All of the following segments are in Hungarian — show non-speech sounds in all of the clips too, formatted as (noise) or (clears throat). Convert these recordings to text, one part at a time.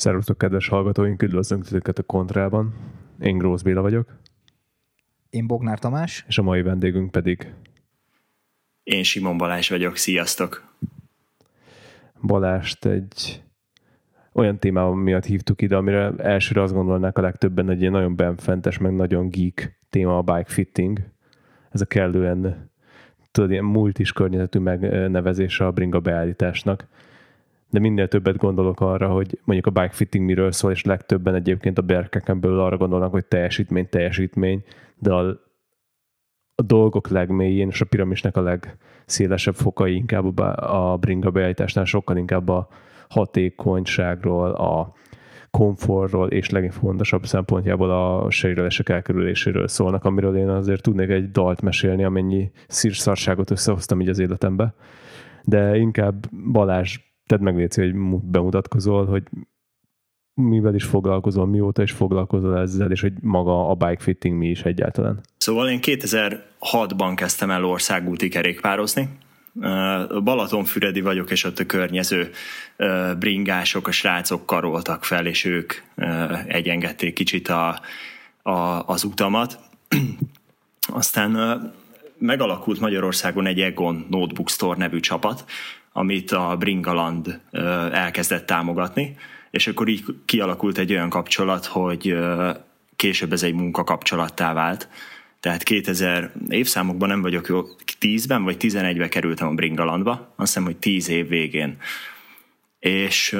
Szervusztok, kedves hallgatóink, üdvözlünk titeket a Kontrában. Én Grósz Béla vagyok. Én Bognár Tamás. És a mai vendégünk pedig... Én Simon Balázs vagyok, sziasztok! Balást egy olyan témában miatt hívtuk ide, amire elsőre azt gondolnák a legtöbben, hogy egy nagyon benfentes, meg nagyon geek téma a bike fitting. Ez a kellően tudod, ilyen multis környezetű megnevezése a bringa beállításnak de minél többet gondolok arra, hogy mondjuk a bike fitting miről szól, és legtöbben egyébként a berkeken belül arra gondolnak, hogy teljesítmény, teljesítmény, de a, a dolgok legmélyén és a piramisnek a legszélesebb fokai inkább a, a bringa beállításnál sokkal inkább a hatékonyságról, a komfortról és legfontosabb szempontjából a sérülések elkerüléséről szólnak, amiről én azért tudnék egy dalt mesélni, amennyi szírszarságot összehoztam így az életembe. De inkább Balázs tedd meg légy, hogy bemutatkozol, hogy mivel is foglalkozol, mióta is foglalkozol ezzel, és hogy maga a bike fitting mi is egyáltalán. Szóval én 2006-ban kezdtem el országúti kerékpározni, Balatonfüredi vagyok, és ott a környező bringások, a srácok karoltak fel, és ők egyengedték kicsit a, a, az utamat. Aztán megalakult Magyarországon egy Egon Notebook Store nevű csapat, amit a Bringaland elkezdett támogatni, és akkor így kialakult egy olyan kapcsolat, hogy később ez egy munkakapcsolattá vált. Tehát 2000 évszámokban nem vagyok jó, 10-ben vagy 11-ben kerültem a Bringalandba, azt hiszem, hogy 10 év végén. És,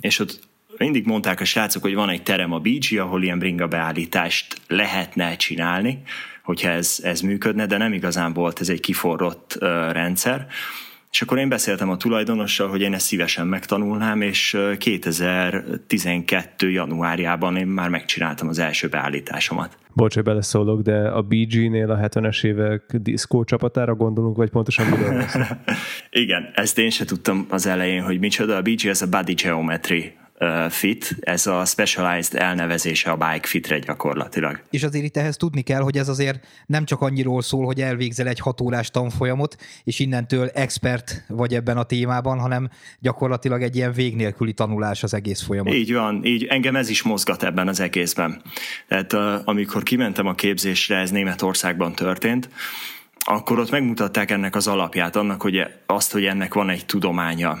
és ott mindig mondták a srácok, hogy van egy terem a BG, ahol ilyen bringa beállítást lehetne csinálni, hogyha ez, ez működne, de nem igazán volt ez egy kiforrott rendszer. És akkor én beszéltem a tulajdonossal, hogy én ezt szívesen megtanulnám, és 2012. januárjában én már megcsináltam az első beállításomat. Bocs, hogy beleszólok, de a BG-nél a 70-es évek diszkó csapatára gondolunk, vagy pontosan miről (laughs) Igen, ezt én se tudtam az elején, hogy micsoda. A BG ez a Body Geometry fit, ez a specialized elnevezése a bike fitre gyakorlatilag. És azért itt ehhez tudni kell, hogy ez azért nem csak annyiról szól, hogy elvégzel egy hatórás tanfolyamot, és innentől expert vagy ebben a témában, hanem gyakorlatilag egy ilyen vég nélküli tanulás az egész folyamat. Így van, így engem ez is mozgat ebben az egészben. Tehát amikor kimentem a képzésre, ez Németországban történt, akkor ott megmutatták ennek az alapját, annak, hogy azt, hogy ennek van egy tudománya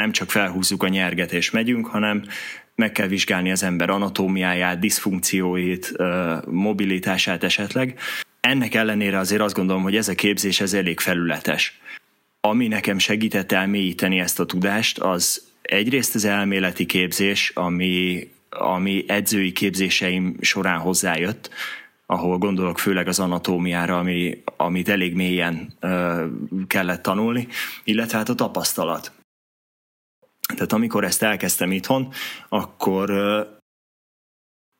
nem csak felhúzzuk a nyerget és megyünk, hanem meg kell vizsgálni az ember anatómiáját, diszfunkcióit, mobilitását esetleg. Ennek ellenére azért azt gondolom, hogy ez a képzés ez elég felületes. Ami nekem segített elmélyíteni ezt a tudást, az egyrészt az elméleti képzés, ami, ami edzői képzéseim során hozzájött, ahol gondolok főleg az anatómiára, ami, amit elég mélyen ö, kellett tanulni, illetve hát a tapasztalat. Tehát amikor ezt elkezdtem itthon, akkor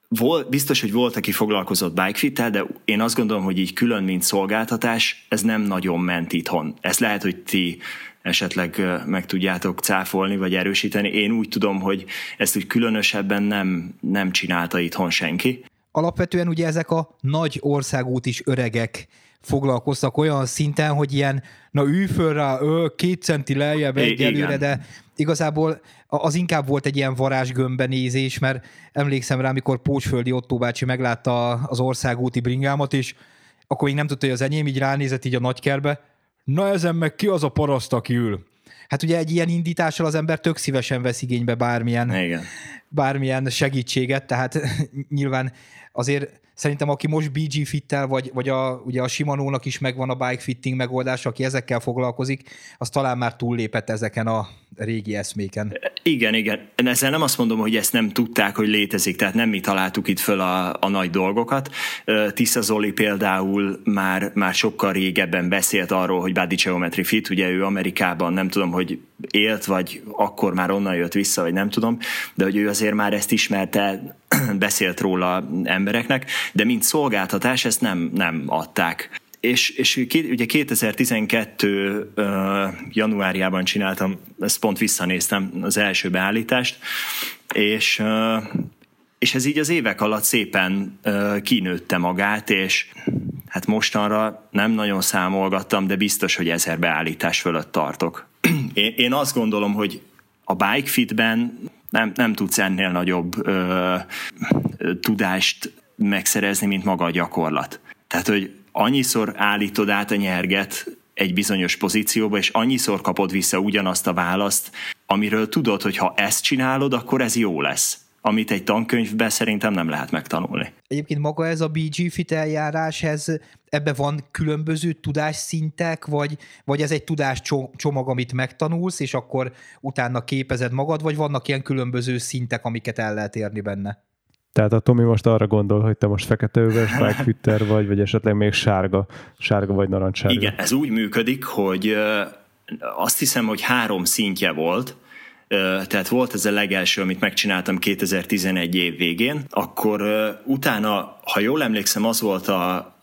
volt, biztos, hogy volt, aki foglalkozott bikefittel, de én azt gondolom, hogy így külön, mint szolgáltatás, ez nem nagyon ment itthon. Ez lehet, hogy ti esetleg meg tudjátok cáfolni, vagy erősíteni. Én úgy tudom, hogy ezt úgy különösebben nem, nem csinálta itthon senki. Alapvetően ugye ezek a nagy országút is öregek foglalkoztak olyan szinten, hogy ilyen, na ülj föl rá, ö, két centi lejjebb egyelőre, de igazából az inkább volt egy ilyen varázsgömbenézés, mert emlékszem rá, amikor Pócsföldi Ottó bácsi meglátta az országúti bringámat, és akkor még nem tudta, hogy az enyém, így ránézett így a nagykerbe, na ezen meg ki az a paraszt, aki ül? Hát ugye egy ilyen indítással az ember tök szívesen vesz igénybe bármilyen, Igen. Bármilyen segítséget, tehát (laughs) nyilván azért szerintem aki most BG fittel, vagy, vagy a, ugye a Shimano-nak is megvan a bike fitting megoldás, aki ezekkel foglalkozik, az talán már túllépett ezeken a régi eszméken. Igen, igen. Ezzel nem azt mondom, hogy ezt nem tudták, hogy létezik, tehát nem mi találtuk itt föl a, a nagy dolgokat. Tisza Zoli például már, már sokkal régebben beszélt arról, hogy Body Geometry Fit, ugye ő Amerikában nem tudom, hogy élt, vagy akkor már onnan jött vissza, vagy nem tudom, de hogy ő azért már ezt ismerte, (clears throat) beszélt róla embereknek, de mint szolgáltatás ezt nem, nem adták. És, és ugye 2012 uh, januárjában csináltam, ezt pont visszanéztem az első beállítást, és, uh, és ez így az évek alatt szépen uh, kinőtte magát, és hát mostanra nem nagyon számolgattam, de biztos, hogy ezer beállítás fölött tartok. Én, én azt gondolom, hogy a bike fitben nem, nem tudsz ennél nagyobb ö, tudást megszerezni, mint maga a gyakorlat. Tehát, hogy annyiszor állítod át a nyerget egy bizonyos pozícióba, és annyiszor kapod vissza ugyanazt a választ, amiről tudod, hogy ha ezt csinálod, akkor ez jó lesz amit egy tankönyvben szerintem nem lehet megtanulni. Egyébként maga ez a BG Fit eljárás, ez, ebbe van különböző tudásszintek, vagy, vagy ez egy tudáscsomag, amit megtanulsz, és akkor utána képezed magad, vagy vannak ilyen különböző szintek, amiket el lehet érni benne? Tehát a Tomi most arra gondol, hogy te most fekete öves bikefitter vagy, vagy esetleg még sárga, sárga vagy narancssárga. Igen, ez úgy működik, hogy azt hiszem, hogy három szintje volt, tehát volt ez a legelső, amit megcsináltam 2011 év végén, akkor utána, ha jól emlékszem, az volt a,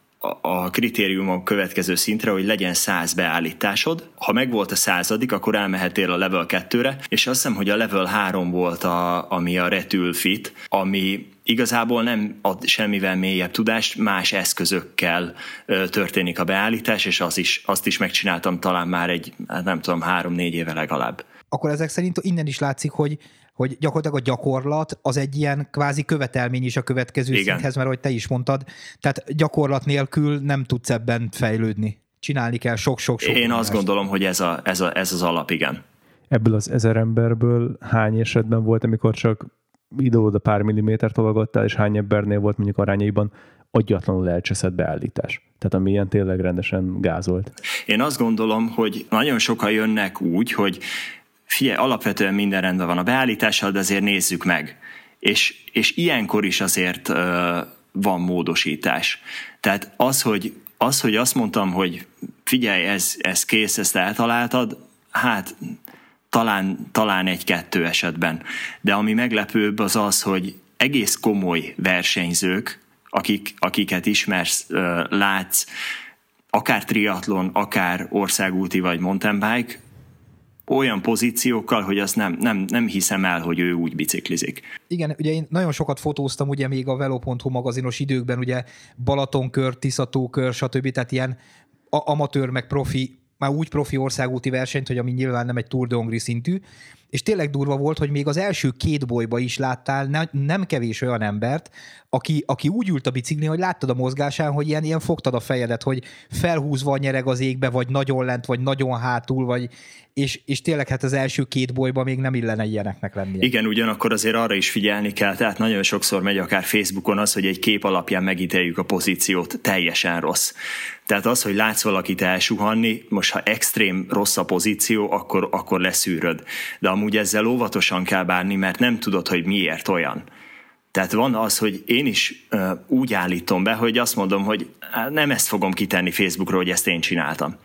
a kritérium a következő szintre, hogy legyen száz beállításod. Ha megvolt a századik, akkor elmehetél a level 2-re, és azt hiszem, hogy a level 3 volt, a, ami a Retul Fit, ami igazából nem ad semmivel mélyebb tudást, más eszközökkel ö, történik a beállítás, és az is, azt is megcsináltam talán már egy, hát nem tudom, három-négy éve legalább akkor ezek szerint innen is látszik, hogy hogy gyakorlatilag a gyakorlat az egy ilyen kvázi követelmény is a következő Igen. szinthez, mert ahogy te is mondtad, tehát gyakorlat nélkül nem tudsz ebben fejlődni. Csinálni kell sok-sok-sok. Én azt gondolom, hogy ez, a, ez, a, ez az alap, igen. Ebből az ezer emberből hány esetben volt, amikor csak ide-oda pár millimétert tologattál, és hány embernél volt mondjuk arányaiban agyatlanul elcseszett beállítás. Tehát ami ilyen tényleg rendesen gázolt. Én azt gondolom, hogy nagyon sokan jönnek úgy, hogy figyelj, alapvetően minden rendben van a beállítással, de azért nézzük meg. És, és ilyenkor is azért uh, van módosítás. Tehát az, hogy, az, hogy azt mondtam, hogy figyelj, ez, ez kész, ezt eltaláltad, hát talán, talán egy-kettő esetben. De ami meglepőbb az az, hogy egész komoly versenyzők, akik, akiket ismersz, látsz, akár triatlon, akár országúti vagy mountain bike, olyan pozíciókkal, hogy azt nem, nem, nem hiszem el, hogy ő úgy biciklizik. Igen, ugye én nagyon sokat fotóztam ugye még a Velo.hu magazinos időkben, ugye Balatonkör, Tiszatókör, stb. Tehát ilyen amatőr meg profi, már úgy profi országúti versenyt, hogy ami nyilván nem egy Tour de Hongrie szintű, és tényleg durva volt, hogy még az első két bolyba is láttál ne, nem kevés olyan embert, aki, aki úgy ült a biciklin, hogy láttad a mozgásán, hogy ilyen, ilyen fogtad a fejedet, hogy felhúzva a nyereg az égbe, vagy nagyon lent, vagy nagyon hátul, vagy és, és tényleg hát az első két bolyba még nem illene ilyeneknek lennie. Igen, ugyanakkor azért arra is figyelni kell, tehát nagyon sokszor megy akár Facebookon az, hogy egy kép alapján megítéljük a pozíciót, teljesen rossz. Tehát az, hogy látsz valakit elsuhanni, most ha extrém rossz a pozíció, akkor, akkor leszűröd. De amúgy ezzel óvatosan kell bánni, mert nem tudod, hogy miért olyan. Tehát van az, hogy én is uh, úgy állítom be, hogy azt mondom, hogy nem ezt fogom kitenni Facebookról, hogy ezt én csináltam.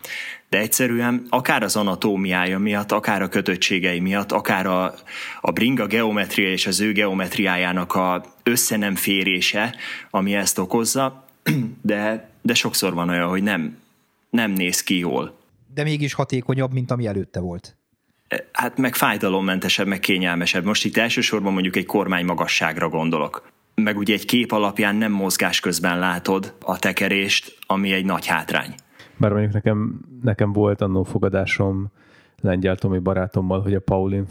De egyszerűen akár az anatómiája miatt, akár a kötöttségei miatt, akár a, a bringa geometria és az ő geometriájának a össze férése, ami ezt okozza, (clears throat) de, de sokszor van olyan, hogy nem, nem néz ki jól. De mégis hatékonyabb, mint ami előtte volt hát meg fájdalommentesebb, meg kényelmesebb. Most itt elsősorban mondjuk egy kormány magasságra gondolok. Meg ugye egy kép alapján nem mozgás közben látod a tekerést, ami egy nagy hátrány. Bár mondjuk nekem, nekem volt annó fogadásom lengyel Tomi barátommal, hogy a Paulin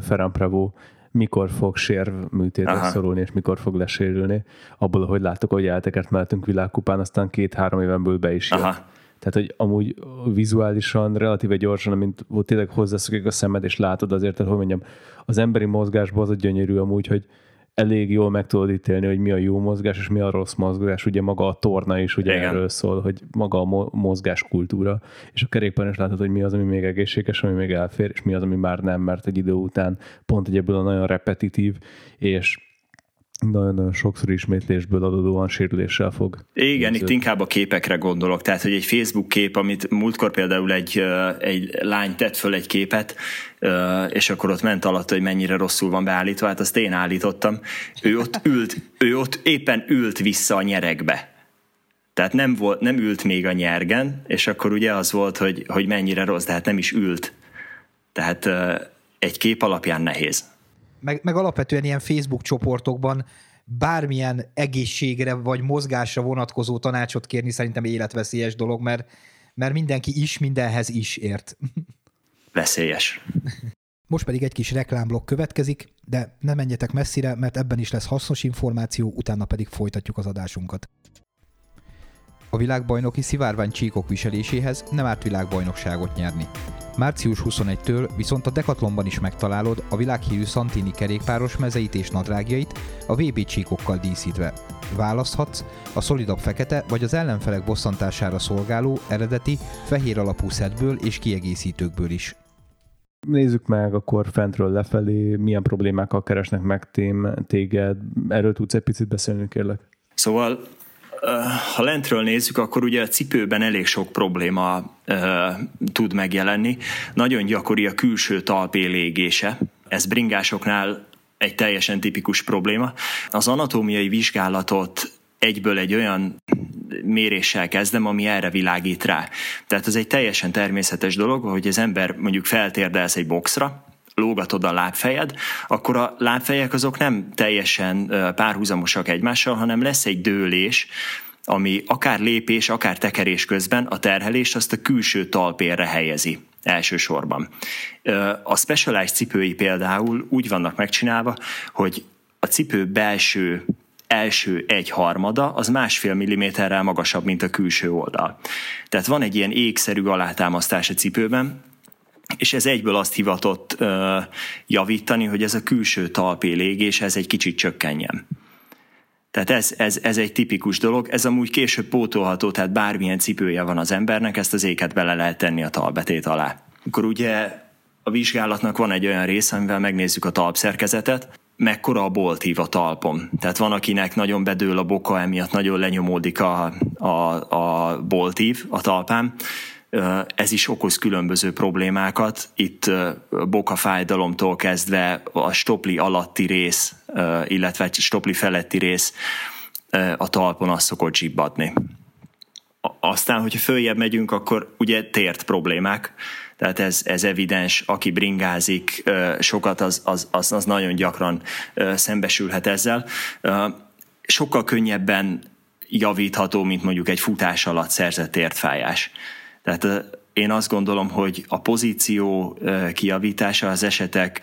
Ferran Pravo mikor fog sérvműtétre szorulni, és mikor fog lesérülni. Abból, hogy láttuk, hogy eltekert mellettünk világkupán, aztán két-három éven belül be is jött. Aha. Tehát, hogy amúgy vizuálisan, relatíve gyorsan, amint tényleg hozzászokik a szemed, és látod azért, hogy mondjam, az emberi mozgásban az a gyönyörű amúgy, hogy elég jól meg tudod ítélni, hogy mi a jó mozgás, és mi a rossz mozgás. Ugye maga a torna is ugye Igen. erről szól, hogy maga a mozgás kultúra, és a kerékpáron is látod, hogy mi az, ami még egészséges, ami még elfér, és mi az, ami már nem, mert egy idő után pont egy ebből a nagyon repetitív, és nagyon-nagyon sokszor ismétlésből adódóan sérüléssel fog. Igen, itt inkább a képekre gondolok. Tehát, hogy egy Facebook kép, amit múltkor például egy, egy lány tett föl egy képet, és akkor ott ment alatt, hogy mennyire rosszul van beállítva, hát azt én állítottam. Ő ott (laughs) ült, ő ott éppen ült vissza a nyerekbe. Tehát nem, volt, nem ült még a nyergen, és akkor ugye az volt, hogy, hogy mennyire rossz, de hát nem is ült. Tehát egy kép alapján nehéz meg, meg alapvetően ilyen Facebook csoportokban bármilyen egészségre vagy mozgásra vonatkozó tanácsot kérni szerintem életveszélyes dolog, mert, mert mindenki is mindenhez is ért. (laughs) Veszélyes. Most pedig egy kis reklámblokk következik, de ne menjetek messzire, mert ebben is lesz hasznos információ, utána pedig folytatjuk az adásunkat. A világbajnoki szivárvány csíkok viseléséhez nem árt világbajnokságot nyerni. Március 21-től viszont a Decathlonban is megtalálod a világhírű Santini kerékpáros mezeit és nadrágjait a VB csíkokkal díszítve. Választhatsz a szolidabb fekete vagy az ellenfelek bosszantására szolgáló eredeti fehér alapú szedből és kiegészítőkből is. Nézzük meg akkor fentről lefelé, milyen problémákkal keresnek meg tém, téged. Erről tudsz egy picit beszélni, kérlek? Szóval ha lentről nézzük, akkor ugye a cipőben elég sok probléma tud megjelenni. Nagyon gyakori a külső talpé légése. Ez bringásoknál egy teljesen tipikus probléma. Az anatómiai vizsgálatot egyből egy olyan méréssel kezdem, ami erre világít rá. Tehát ez egy teljesen természetes dolog, hogy az ember mondjuk feltérdelsz egy boxra, lógatod a lábfejed, akkor a lábfejek azok nem teljesen párhuzamosak egymással, hanem lesz egy dőlés, ami akár lépés, akár tekerés közben a terhelést azt a külső talpérre helyezi elsősorban. A Specialized cipői például úgy vannak megcsinálva, hogy a cipő belső első egy harmada az másfél milliméterrel magasabb, mint a külső oldal. Tehát van egy ilyen égszerű alátámasztás a cipőben, és ez egyből azt hivatott ö, javítani, hogy ez a külső talpé légés, ez egy kicsit csökkenjen. Tehát ez, ez, ez egy tipikus dolog, ez amúgy később pótolható, tehát bármilyen cipője van az embernek, ezt az éket bele lehet tenni a talbetét alá. Akkor ugye a vizsgálatnak van egy olyan része, amivel megnézzük a talpszerkezetet, mekkora a boltív a talpom. Tehát van, akinek nagyon bedől a boka, emiatt nagyon lenyomódik a, a, a boltív a talpám, ez is okoz különböző problémákat. Itt bokafájdalomtól kezdve a stopli alatti rész, illetve stopli feletti rész a talpon az szokott zsibbadni. Aztán, hogyha följebb megyünk, akkor ugye tért problémák, tehát ez, ez evidens, aki bringázik sokat, az, az, az, az nagyon gyakran szembesülhet ezzel. Sokkal könnyebben javítható, mint mondjuk egy futás alatt szerzett tértfájás. Tehát én azt gondolom, hogy a pozíció kiavítása az esetek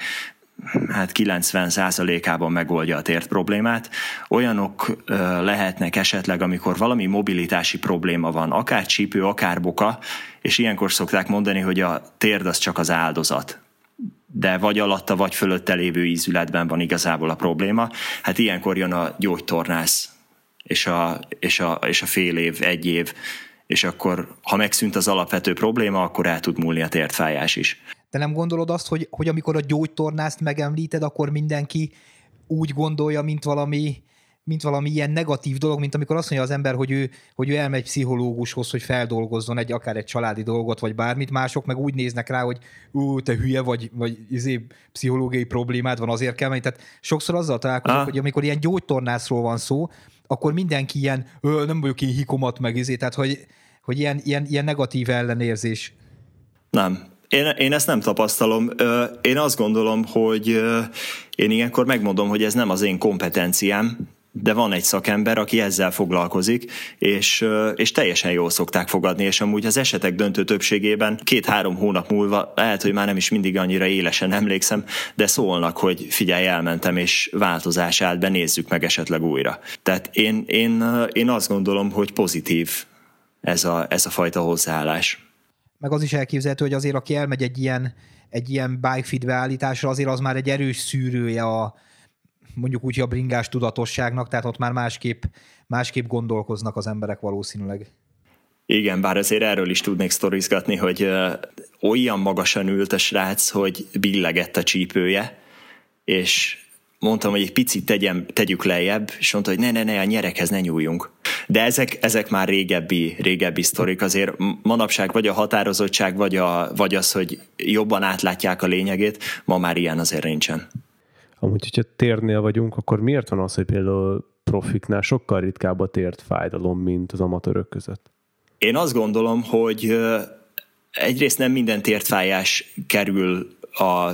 hát 90%-ában megoldja a tért problémát. Olyanok lehetnek esetleg, amikor valami mobilitási probléma van, akár csípő, akár boka, és ilyenkor szokták mondani, hogy a térd az csak az áldozat de vagy alatta, vagy fölötte lévő ízületben van igazából a probléma. Hát ilyenkor jön a gyógytornász, és a, és a, és a fél év, egy év és akkor ha megszűnt az alapvető probléma, akkor el tud múlni a tértfájás is. De nem gondolod azt, hogy, hogy amikor a gyógytornászt megemlíted, akkor mindenki úgy gondolja, mint valami, mint valami ilyen negatív dolog, mint amikor azt mondja az ember, hogy ő, hogy ő elmegy pszichológushoz, hogy feldolgozzon egy akár egy családi dolgot, vagy bármit, mások meg úgy néznek rá, hogy ú, te hülye vagy, vagy izé, pszichológiai problémád van, azért kell menni. Tehát sokszor azzal találkozok, hogy amikor ilyen gyógytornászról van szó, akkor mindenki ilyen, nem vagyok én hikomat meg, izé, tehát hogy, hogy ilyen, ilyen, ilyen negatív ellenérzés. Nem. Én, én ezt nem tapasztalom. Én azt gondolom, hogy én ilyenkor megmondom, hogy ez nem az én kompetenciám, de van egy szakember, aki ezzel foglalkozik, és, és teljesen jól szokták fogadni, és amúgy az esetek döntő többségében két-három hónap múlva, lehet, hogy már nem is mindig annyira élesen emlékszem, de szólnak, hogy figyelj, elmentem, és változás állt be, nézzük meg esetleg újra. Tehát én, én, én azt gondolom, hogy pozitív ez a, ez a fajta hozzáállás. Meg az is elképzelhető, hogy azért aki elmegy egy ilyen, egy ilyen bike fit beállításra, azért az már egy erős szűrője a, mondjuk úgy a bringás tudatosságnak, tehát ott már másképp, másképp gondolkoznak az emberek valószínűleg. Igen, bár azért erről is tudnék sztorizgatni, hogy olyan magasan ült a srác, hogy billegett a csípője, és mondtam, hogy egy picit tegyem, tegyük lejjebb, és mondta, hogy ne, ne, ne, a nyerekhez ne nyúljunk. De ezek, ezek már régebbi, régebbi sztorik, azért manapság vagy a határozottság, vagy, a, vagy az, hogy jobban átlátják a lényegét, ma már ilyen azért nincsen. Amúgy, hogyha térnél vagyunk, akkor miért van az, hogy például profiknál sokkal ritkább a tért fájdalom, mint az amatőrök között? Én azt gondolom, hogy egyrészt nem minden tértfájás kerül a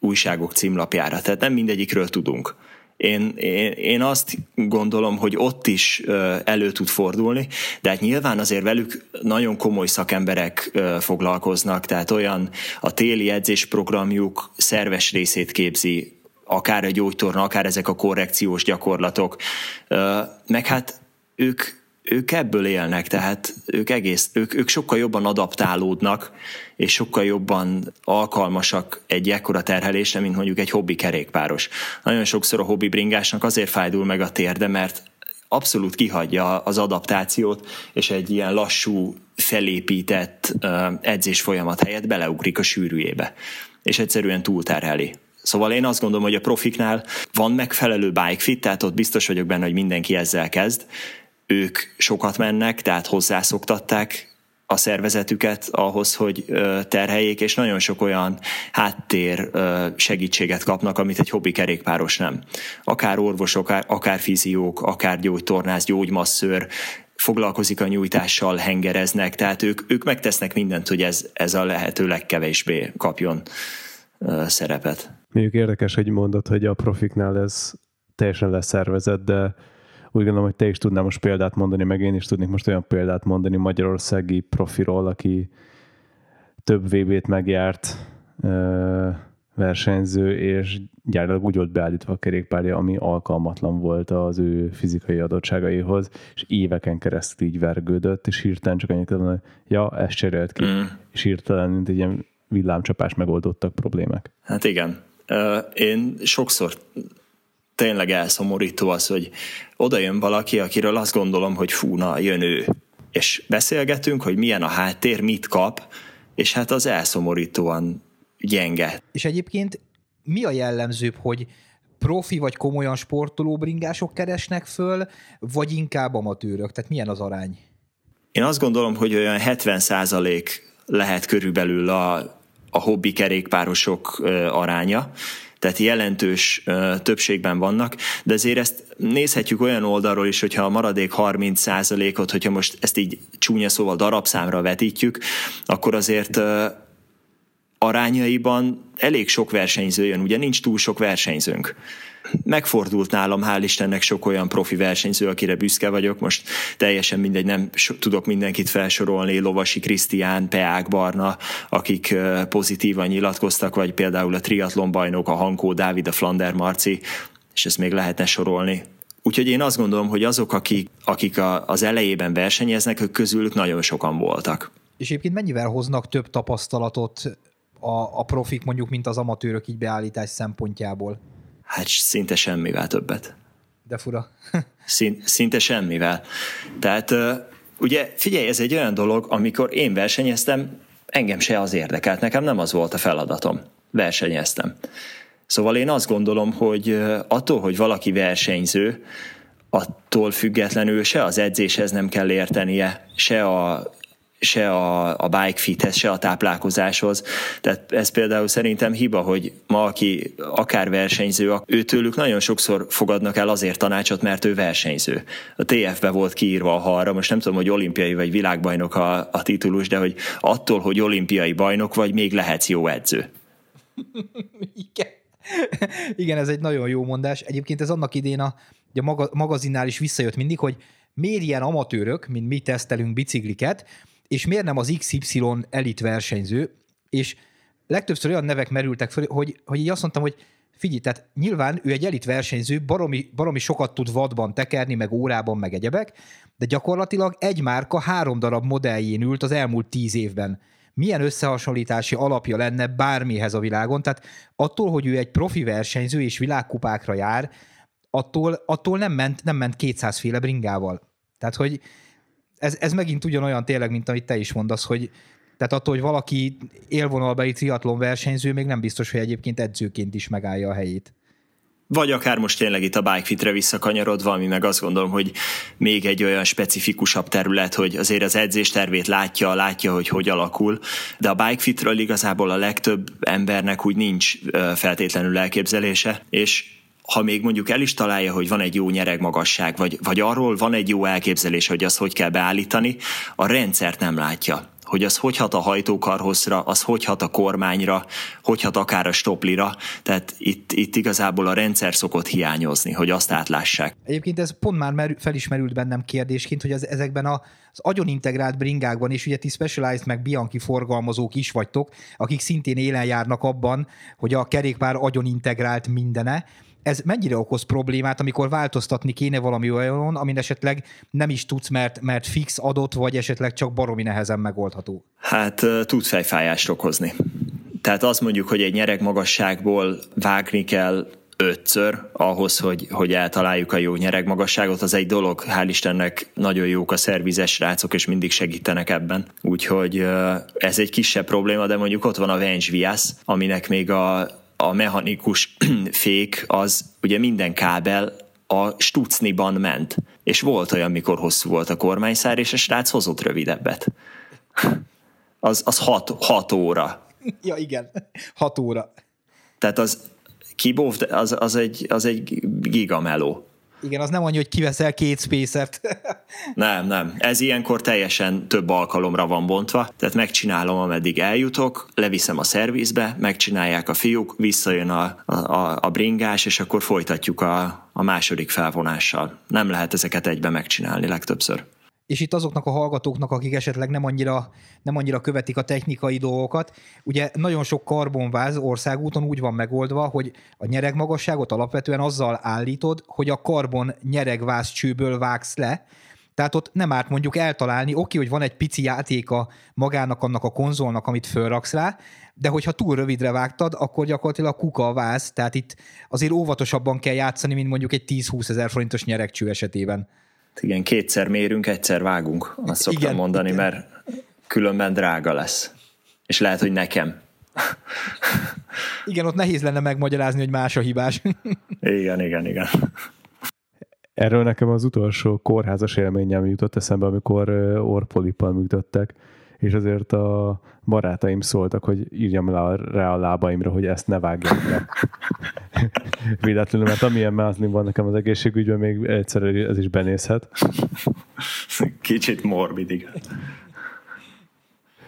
újságok címlapjára, tehát nem mindegyikről tudunk. én, én, én azt gondolom, hogy ott is elő tud fordulni, de hát nyilván azért velük nagyon komoly szakemberek foglalkoznak, tehát olyan a téli edzésprogramjuk szerves részét képzi akár a gyógytorna, akár ezek a korrekciós gyakorlatok, meg hát ők, ők ebből élnek, tehát ők egész, ők, ők sokkal jobban adaptálódnak, és sokkal jobban alkalmasak egy ekkora terhelésre, mint mondjuk egy hobbi kerékpáros. Nagyon sokszor a hobbi bringásnak azért fájdul meg a térde, mert abszolút kihagyja az adaptációt, és egy ilyen lassú, felépített edzés folyamat helyett beleugrik a sűrűjébe, és egyszerűen túlterheli. Szóval én azt gondolom, hogy a profiknál van megfelelő bike fit, tehát ott biztos vagyok benne, hogy mindenki ezzel kezd. Ők sokat mennek, tehát hozzászoktatták a szervezetüket ahhoz, hogy terheljék, és nagyon sok olyan háttér segítséget kapnak, amit egy hobbi kerékpáros nem. Akár orvosok, akár, akár fiziók, akár gyógytornász, gyógymasszőr, foglalkozik a nyújtással, hengereznek, tehát ők, ők megtesznek mindent, hogy ez, ez a lehető legkevésbé kapjon szerepet. Mondjuk érdekes, hogy mondod, hogy a profiknál ez teljesen leszervezett, de úgy gondolom, hogy te is tudnál most példát mondani, meg én is tudnék most olyan példát mondani magyarországi profiról, aki több VB-t megjárt versenyző, és gyárilag úgy volt beállítva a kerékpárja, ami alkalmatlan volt az ő fizikai adottságaihoz, és éveken keresztül így vergődött, és hirtelen csak annyit hogy ja, ezt cserélt ki, mm. és hirtelen, mint egy ilyen villámcsapás megoldottak problémák. Hát igen. Én sokszor tényleg elszomorító az, hogy oda jön valaki, akiről azt gondolom, hogy fú, na, jön ő. És beszélgetünk, hogy milyen a háttér, mit kap, és hát az elszomorítóan gyenge. És egyébként mi a jellemzőbb, hogy profi vagy komolyan sportoló bringások keresnek föl, vagy inkább amatőrök? Tehát milyen az arány? Én azt gondolom, hogy olyan 70% lehet körülbelül a a hobbi kerékpárosok aránya, tehát jelentős többségben vannak, de azért ezt nézhetjük olyan oldalról is, hogyha a maradék 30%-ot, hogyha most ezt így csúnya szóval darabszámra vetítjük, akkor azért arányaiban elég sok versenyző jön, ugye nincs túl sok versenyzőnk megfordult nálam, hál' Istennek sok olyan profi versenyző, akire büszke vagyok, most teljesen mindegy, nem tudok mindenkit felsorolni, Lovasi Krisztián, Peák Barna, akik pozitívan nyilatkoztak, vagy például a triatlon bajnok, a Hankó Dávid, a Flander Marci, és ezt még lehetne sorolni. Úgyhogy én azt gondolom, hogy azok, akik, akik a, az elejében versenyeznek, ők közülük nagyon sokan voltak. És egyébként mennyivel hoznak több tapasztalatot a, a profik mondjuk, mint az amatőrök így beállítás szempontjából? Hát szinte semmivel többet. De fura. (laughs) szinte semmivel. Tehát ugye figyelj, ez egy olyan dolog, amikor én versenyeztem, engem se az érdekelt, nekem nem az volt a feladatom. Versenyeztem. Szóval én azt gondolom, hogy attól, hogy valaki versenyző, attól függetlenül se az edzéshez nem kell értenie, se a se a, a bike fithez, se a táplálkozáshoz. Tehát ez például szerintem hiba, hogy ma, aki akár versenyző, őtőlük nagyon sokszor fogadnak el azért tanácsot, mert ő versenyző. A TF-be volt kiírva a halra, most nem tudom, hogy olimpiai vagy világbajnok a, a titulus, de hogy attól, hogy olimpiai bajnok vagy, még lehetsz jó edző. (laughs) Igen. (laughs) Igen, ez egy nagyon jó mondás. Egyébként ez annak idén a, a magazinnál is visszajött mindig, hogy miért ilyen amatőrök, mint mi tesztelünk bicikliket, és miért nem az XY elit versenyző, és legtöbbször olyan nevek merültek fel, hogy, hogy így azt mondtam, hogy figyelj, tehát nyilván ő egy elit versenyző, baromi, baromi sokat tud vadban tekerni, meg órában, meg egyebek, de gyakorlatilag egy márka három darab modelljén ült az elmúlt tíz évben. Milyen összehasonlítási alapja lenne bármihez a világon? Tehát attól, hogy ő egy profi versenyző és világkupákra jár, attól, attól nem, ment, nem ment 200 féle bringával. Tehát, hogy ez, ez megint ugyanolyan tényleg, mint amit te is mondasz, hogy tehát attól, hogy valaki élvonalbeli triatlon versenyző, még nem biztos, hogy egyébként edzőként is megállja a helyét. Vagy akár most tényleg itt a bikefitre visszakanyarodva, ami meg azt gondolom, hogy még egy olyan specifikusabb terület, hogy azért az edzés tervét látja, látja, hogy hogy alakul, de a bikefitről igazából a legtöbb embernek úgy nincs feltétlenül elképzelése, és ha még mondjuk el is találja, hogy van egy jó nyeregmagasság, vagy, vagy arról van egy jó elképzelés, hogy azt hogy kell beállítani, a rendszert nem látja. Hogy az hogy hat a hajtókarhozra, az hogy hat a kormányra, hogy hat akár a stoplira, tehát itt, itt igazából a rendszer szokott hiányozni, hogy azt átlássák. Egyébként ez pont már merül, felismerült bennem kérdésként, hogy az, ezekben a, az agyon integrált bringákban, és ugye ti Specialized meg Bianchi forgalmazók is vagytok, akik szintén élen járnak abban, hogy a kerékpár agyon integrált mindene, ez mennyire okoz problémát, amikor változtatni kéne valami olyan, amin esetleg nem is tudsz, mert, mert fix adott, vagy esetleg csak baromi nehezen megoldható? Hát tud fejfájást okozni. Tehát azt mondjuk, hogy egy nyereg magasságból vágni kell ötször ahhoz, hogy, hogy eltaláljuk a jó nyeregmagasságot, az egy dolog, hál' Istennek nagyon jók a szervizes rácok, és mindig segítenek ebben. Úgyhogy ez egy kisebb probléma, de mondjuk ott van a Venge Vias, aminek még a a mechanikus (clears throat) fék az ugye minden kábel a stucniban ment. És volt olyan, mikor hosszú volt a kormányszár, és a srác hozott rövidebbet. (laughs) Az, az hat, hat óra. Ja, igen. Hat óra. Tehát az kibóv, az, az, egy, az egy gigameló. Igen, az nem annyi, hogy kiveszel két spacert. (laughs) nem, nem. Ez ilyenkor teljesen több alkalomra van bontva, tehát megcsinálom, ameddig eljutok, leviszem a szervizbe, megcsinálják a fiúk, visszajön a, a, a bringás, és akkor folytatjuk a, a második felvonással. Nem lehet ezeket egybe megcsinálni legtöbbször és itt azoknak a hallgatóknak, akik esetleg nem annyira, nem annyira követik a technikai dolgokat, ugye nagyon sok karbonváz országúton úgy van megoldva, hogy a nyeregmagasságot alapvetően azzal állítod, hogy a karbon nyeregváz csőből vágsz le, tehát ott nem árt mondjuk eltalálni, oké, hogy van egy pici játéka magának annak a konzolnak, amit fölraksz rá, de hogyha túl rövidre vágtad, akkor gyakorlatilag kuka a váz, tehát itt azért óvatosabban kell játszani, mint mondjuk egy 10-20 ezer forintos nyeregcső esetében. Igen, kétszer mérünk, egyszer vágunk, azt szoktam igen, mondani, igen. mert különben drága lesz. És lehet, hogy nekem. Igen, ott nehéz lenne megmagyarázni, hogy más a hibás. (laughs) Igen, igen, igen. Erről nekem az utolsó kórházas élményem jutott eszembe, amikor orpolippal működtek, és azért a barátaim szóltak, hogy írjam rá, rá a lábaimra, hogy ezt ne vágjam le. (laughs) Véletlenül, mert amilyen mázni van nekem az egészségügyben, még egyszer ez is benézhet. Kicsit morbid, igen.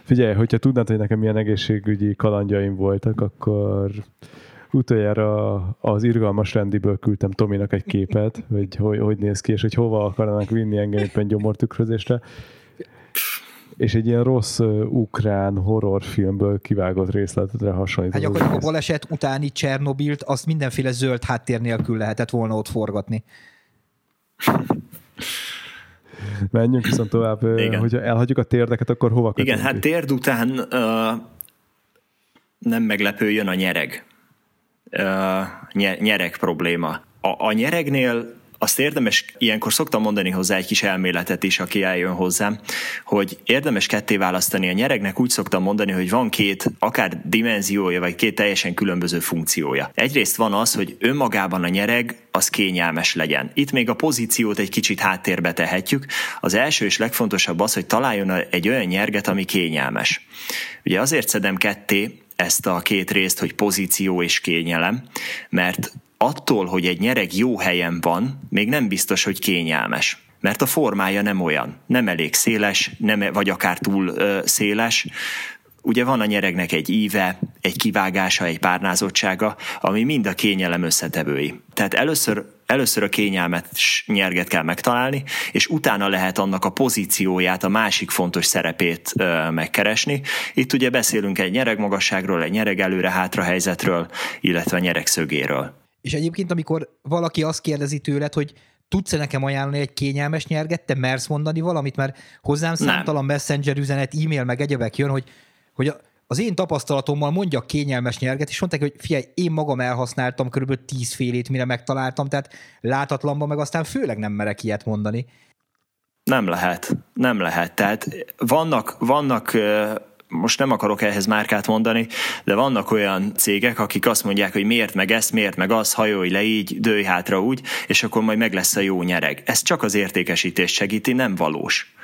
Figyelj, hogyha tudnád, hogy nekem milyen egészségügyi kalandjaim voltak, akkor utoljára az irgalmas rendiből küldtem Tominak egy képet, hogy hogy, hogy néz ki, és hogy hova akarnak vinni engem éppen gyomortükrözésre és egy ilyen rossz uh, ukrán horrorfilmből kivágott részletre hasonlít. Hát gyakorlatilag a baleset utáni Csernobilt azt mindenféle zöld háttér nélkül lehetett volna ott forgatni. Menjünk viszont tovább. Igen. Hogyha elhagyjuk a térdeket, akkor hova Igen, hát térd után uh, nem meglepő, jön a nyereg. Uh, nyereg probléma. A, a nyeregnél azt érdemes, ilyenkor szoktam mondani hozzá egy kis elméletet is, aki eljön hozzám, hogy érdemes ketté választani a nyeregnek, úgy szoktam mondani, hogy van két akár dimenziója, vagy két teljesen különböző funkciója. Egyrészt van az, hogy önmagában a nyereg az kényelmes legyen. Itt még a pozíciót egy kicsit háttérbe tehetjük. Az első és legfontosabb az, hogy találjon egy olyan nyerget, ami kényelmes. Ugye azért szedem ketté ezt a két részt, hogy pozíció és kényelem, mert attól, hogy egy nyereg jó helyen van, még nem biztos, hogy kényelmes. Mert a formája nem olyan, nem elég széles, nem, vagy akár túl ö, széles. Ugye van a nyeregnek egy íve, egy kivágása, egy párnázottsága, ami mind a kényelem összetevői. Tehát először először a kényelmet nyerget kell megtalálni, és utána lehet annak a pozícióját, a másik fontos szerepét ö, megkeresni. Itt ugye beszélünk egy nyeregmagasságról, egy nyereg előre-hátra helyzetről, illetve nyereg szögéről. És egyébként, amikor valaki azt kérdezi tőled, hogy tudsz-e nekem ajánlani egy kényelmes nyerget, te mersz mondani valamit, mert hozzám számtalan messenger üzenet, e-mail, meg egyebek jön, hogy, hogy az én tapasztalatommal mondjak kényelmes nyerget, és mondták, hogy figyelj, én magam elhasználtam körülbelül tíz félét, mire megtaláltam, tehát látatlanban meg aztán főleg nem merek ilyet mondani. Nem lehet, nem lehet. Tehát vannak, vannak most nem akarok ehhez márkát mondani, de vannak olyan cégek, akik azt mondják, hogy miért meg ezt, miért meg az, hajolj le így, dőj hátra úgy, és akkor majd meg lesz a jó nyereg. Ez csak az értékesítést segíti, nem valós.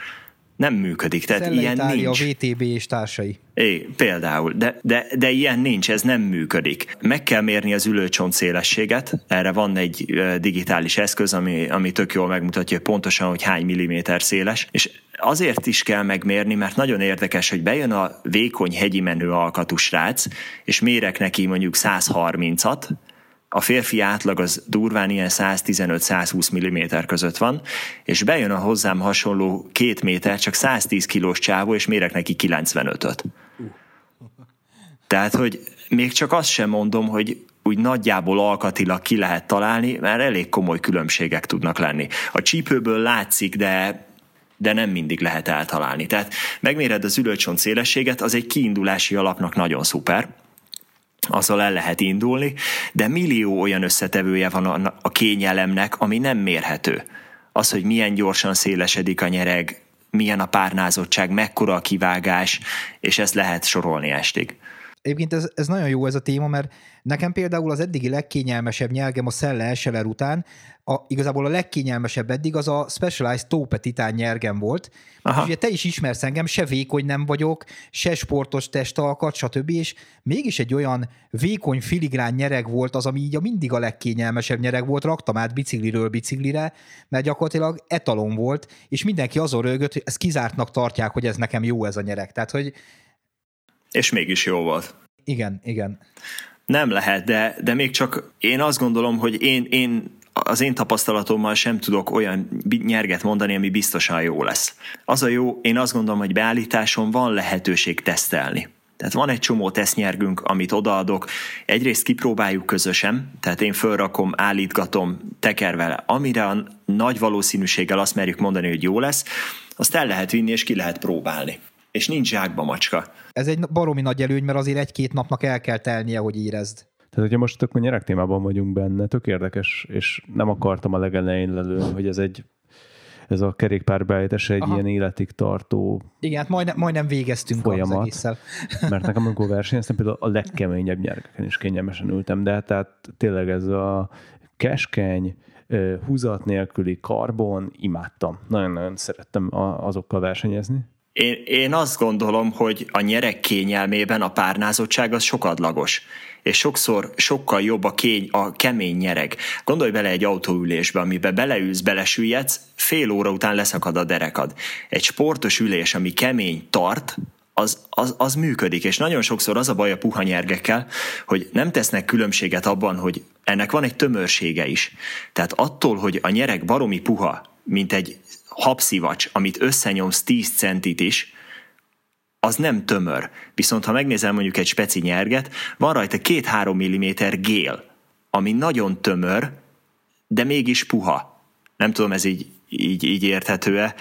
Nem működik, tehát Szelle ilyen Itália, nincs. a VTB és társai. É, például, de, de, de ilyen nincs, ez nem működik. Meg kell mérni az ülőcsont szélességet, erre van egy digitális eszköz, ami, ami tök jól megmutatja pontosan, hogy hány milliméter széles, és azért is kell megmérni, mert nagyon érdekes, hogy bejön a vékony hegyi menő alkatú srác, és mérek neki mondjuk 130-at, a férfi átlag az durván ilyen 115-120 mm között van, és bejön a hozzám hasonló két méter, csak 110 kilós csávó, és mérek neki 95-öt. Tehát, hogy még csak azt sem mondom, hogy úgy nagyjából alkatilag ki lehet találni, mert elég komoly különbségek tudnak lenni. A csípőből látszik, de de nem mindig lehet eltalálni. Tehát megméred az ülőcsont szélességet, az egy kiindulási alapnak nagyon szuper, azzal el lehet indulni, de millió olyan összetevője van a, kényelemnek, ami nem mérhető. Az, hogy milyen gyorsan szélesedik a nyereg, milyen a párnázottság, mekkora a kivágás, és ezt lehet sorolni estig. Egyébként ez, ez nagyon jó ez a téma, mert nekem például az eddigi legkényelmesebb nyelgem a Szelle Eseler után, a, igazából a legkényelmesebb eddig az a Specialized Tópe Titán nyergem volt. Aha. És ugye te is ismersz engem, se vékony nem vagyok, se sportos testalkat, stb. És mégis egy olyan vékony filigrán nyereg volt az, ami így a mindig a legkényelmesebb nyereg volt, raktam át bicikliről biciklire, mert gyakorlatilag etalon volt, és mindenki azon rögött, hogy ezt kizártnak tartják, hogy ez nekem jó ez a nyereg. Tehát, hogy és mégis jó volt. Igen, igen. Nem lehet, de, de még csak én azt gondolom, hogy én, én az én tapasztalatommal sem tudok olyan nyerget mondani, ami biztosan jó lesz. Az a jó, én azt gondolom, hogy beállításon van lehetőség tesztelni. Tehát van egy csomó tesztnyergünk, amit odaadok, egyrészt kipróbáljuk közösen, tehát én fölrakom, állítgatom, tekerve, amire a nagy valószínűséggel azt merjük mondani, hogy jó lesz, azt el lehet vinni és ki lehet próbálni és nincs zsákba macska. Ez egy baromi nagy előny, mert azért egy-két napnak el kell telnie, hogy érezd. Tehát, hogyha most akkor nyerek témában vagyunk benne, tök érdekes, és nem akartam a legelején lelőni, hogy ez egy ez a kerékpárbeállítás egy Aha. ilyen életig tartó Igen, hát majdnem, majdnem végeztünk folyamat, az egésszel. (laughs) mert nekem amikor versenyeztem, például a legkeményebb nyergeken is kényelmesen ültem, de tehát tényleg ez a keskeny, húzat nélküli karbon, imádtam. Nagyon-nagyon szerettem azokkal versenyezni. Én, én azt gondolom, hogy a nyerek kényelmében a párnázottság az sokadlagos és sokszor sokkal jobb a, kény, a kemény nyereg. Gondolj bele egy autóülésbe, amiben beleülsz, belesüllyedsz, fél óra után leszakad a derekad. Egy sportos ülés, ami kemény tart, az, az, az működik, és nagyon sokszor az a baj a puha nyergekkel, hogy nem tesznek különbséget abban, hogy ennek van egy tömörsége is. Tehát attól, hogy a nyereg baromi puha, mint egy habszivacs, amit összenyomsz 10 centit is, az nem tömör. Viszont ha megnézel mondjuk egy speci nyerget, van rajta 2-3 mm gél, ami nagyon tömör, de mégis puha. Nem tudom, ez így, így, így érthető-e.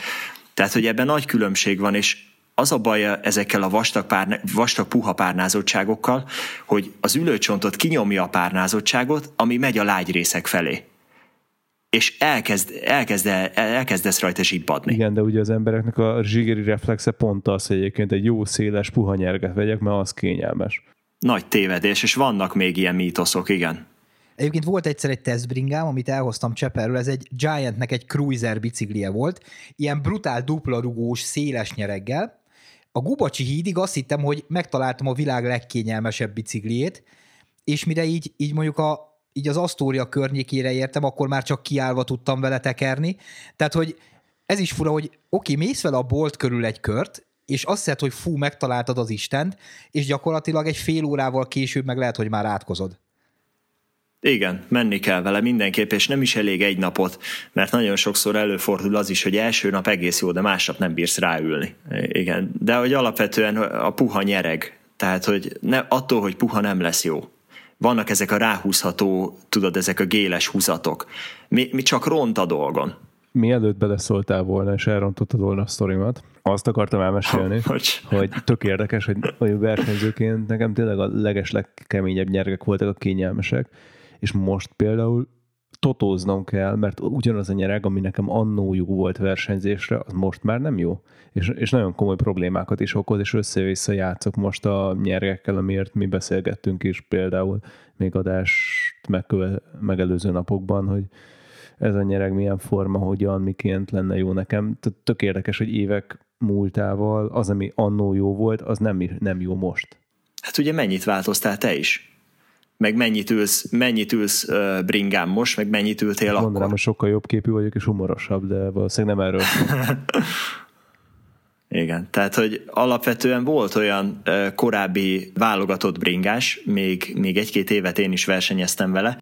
Tehát, hogy ebben nagy különbség van, és az a baj ezekkel a vastag, párna, vastag puha párnázottságokkal, hogy az ülőcsontot kinyomja a párnázottságot, ami megy a lágy részek felé és elkezd, elkezd, elkezdesz rajta zsibbadni. Igen, de ugye az embereknek a zsigeri reflexe pont az, hogy egyébként egy jó széles puha nyerget vegyek, mert az kényelmes. Nagy tévedés, és vannak még ilyen mítoszok, igen. Egyébként volt egyszer egy tesztbringám, amit elhoztam Cseperről, ez egy Giantnek egy cruiser biciklie volt, ilyen brutál dupla rugós, széles nyereggel. A Gubacsi hídig azt hittem, hogy megtaláltam a világ legkényelmesebb bicikliét, és mire így, így mondjuk a, így az Asztória környékére értem, akkor már csak kiállva tudtam vele tekerni. Tehát, hogy ez is fura, hogy oké, mész vele a bolt körül egy kört, és azt hiszed, hogy fú, megtaláltad az Istent, és gyakorlatilag egy fél órával később meg lehet, hogy már átkozod. Igen, menni kell vele mindenképp, és nem is elég egy napot, mert nagyon sokszor előfordul az is, hogy első nap egész jó, de másnap nem bírsz ráülni. Igen, de hogy alapvetően a puha nyereg, tehát hogy ne, attól, hogy puha nem lesz jó vannak ezek a ráhúzható, tudod, ezek a géles húzatok. Mi, mi csak ront a dolgon. Mielőtt beleszóltál volna, és elrontottad volna a sztorimat, azt akartam elmesélni, (laughs) hogy, hogy tök érdekes, hogy, hogy versenyzőként nekem tényleg a leges legkeményebb nyergek voltak a kényelmesek, és most például totóznom kell, mert ugyanaz a nyereg, ami nekem annó jó volt versenyzésre, az most már nem jó. És, és nagyon komoly problémákat is okoz, és össze-vissza játszok most a nyergekkel, amiért mi beszélgettünk is például még adást megköve, megelőző napokban, hogy ez a nyereg milyen forma, hogyan, miként lenne jó nekem. Tök érdekes, hogy évek múltával az, ami annó jó volt, az nem, nem jó most. Hát ugye mennyit változtál te is? Meg mennyit ülsz, mennyit ülsz uh, bringám most, meg mennyit ültél Mondanám, akkor? hogy sokkal jobb képű vagyok és humorosabb, de valószínűleg nem erről. (laughs) Igen, tehát hogy alapvetően volt olyan uh, korábbi válogatott bringás, még, még egy-két évet én is versenyeztem vele,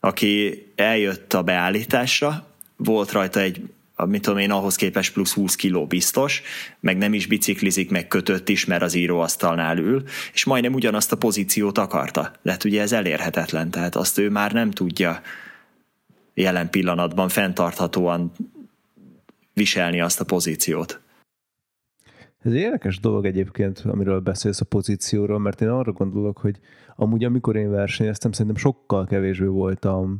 aki eljött a beállításra, volt rajta egy mit tudom én, ahhoz képest plusz 20 kiló biztos, meg nem is biciklizik, meg kötött is, mert az íróasztalnál ül, és majdnem ugyanazt a pozíciót akarta. De hát ugye ez elérhetetlen, tehát azt ő már nem tudja jelen pillanatban fenntarthatóan viselni azt a pozíciót. Ez egy érdekes dolog egyébként, amiről beszélsz a pozícióról, mert én arra gondolok, hogy amúgy amikor én versenyeztem, szerintem sokkal kevésbé voltam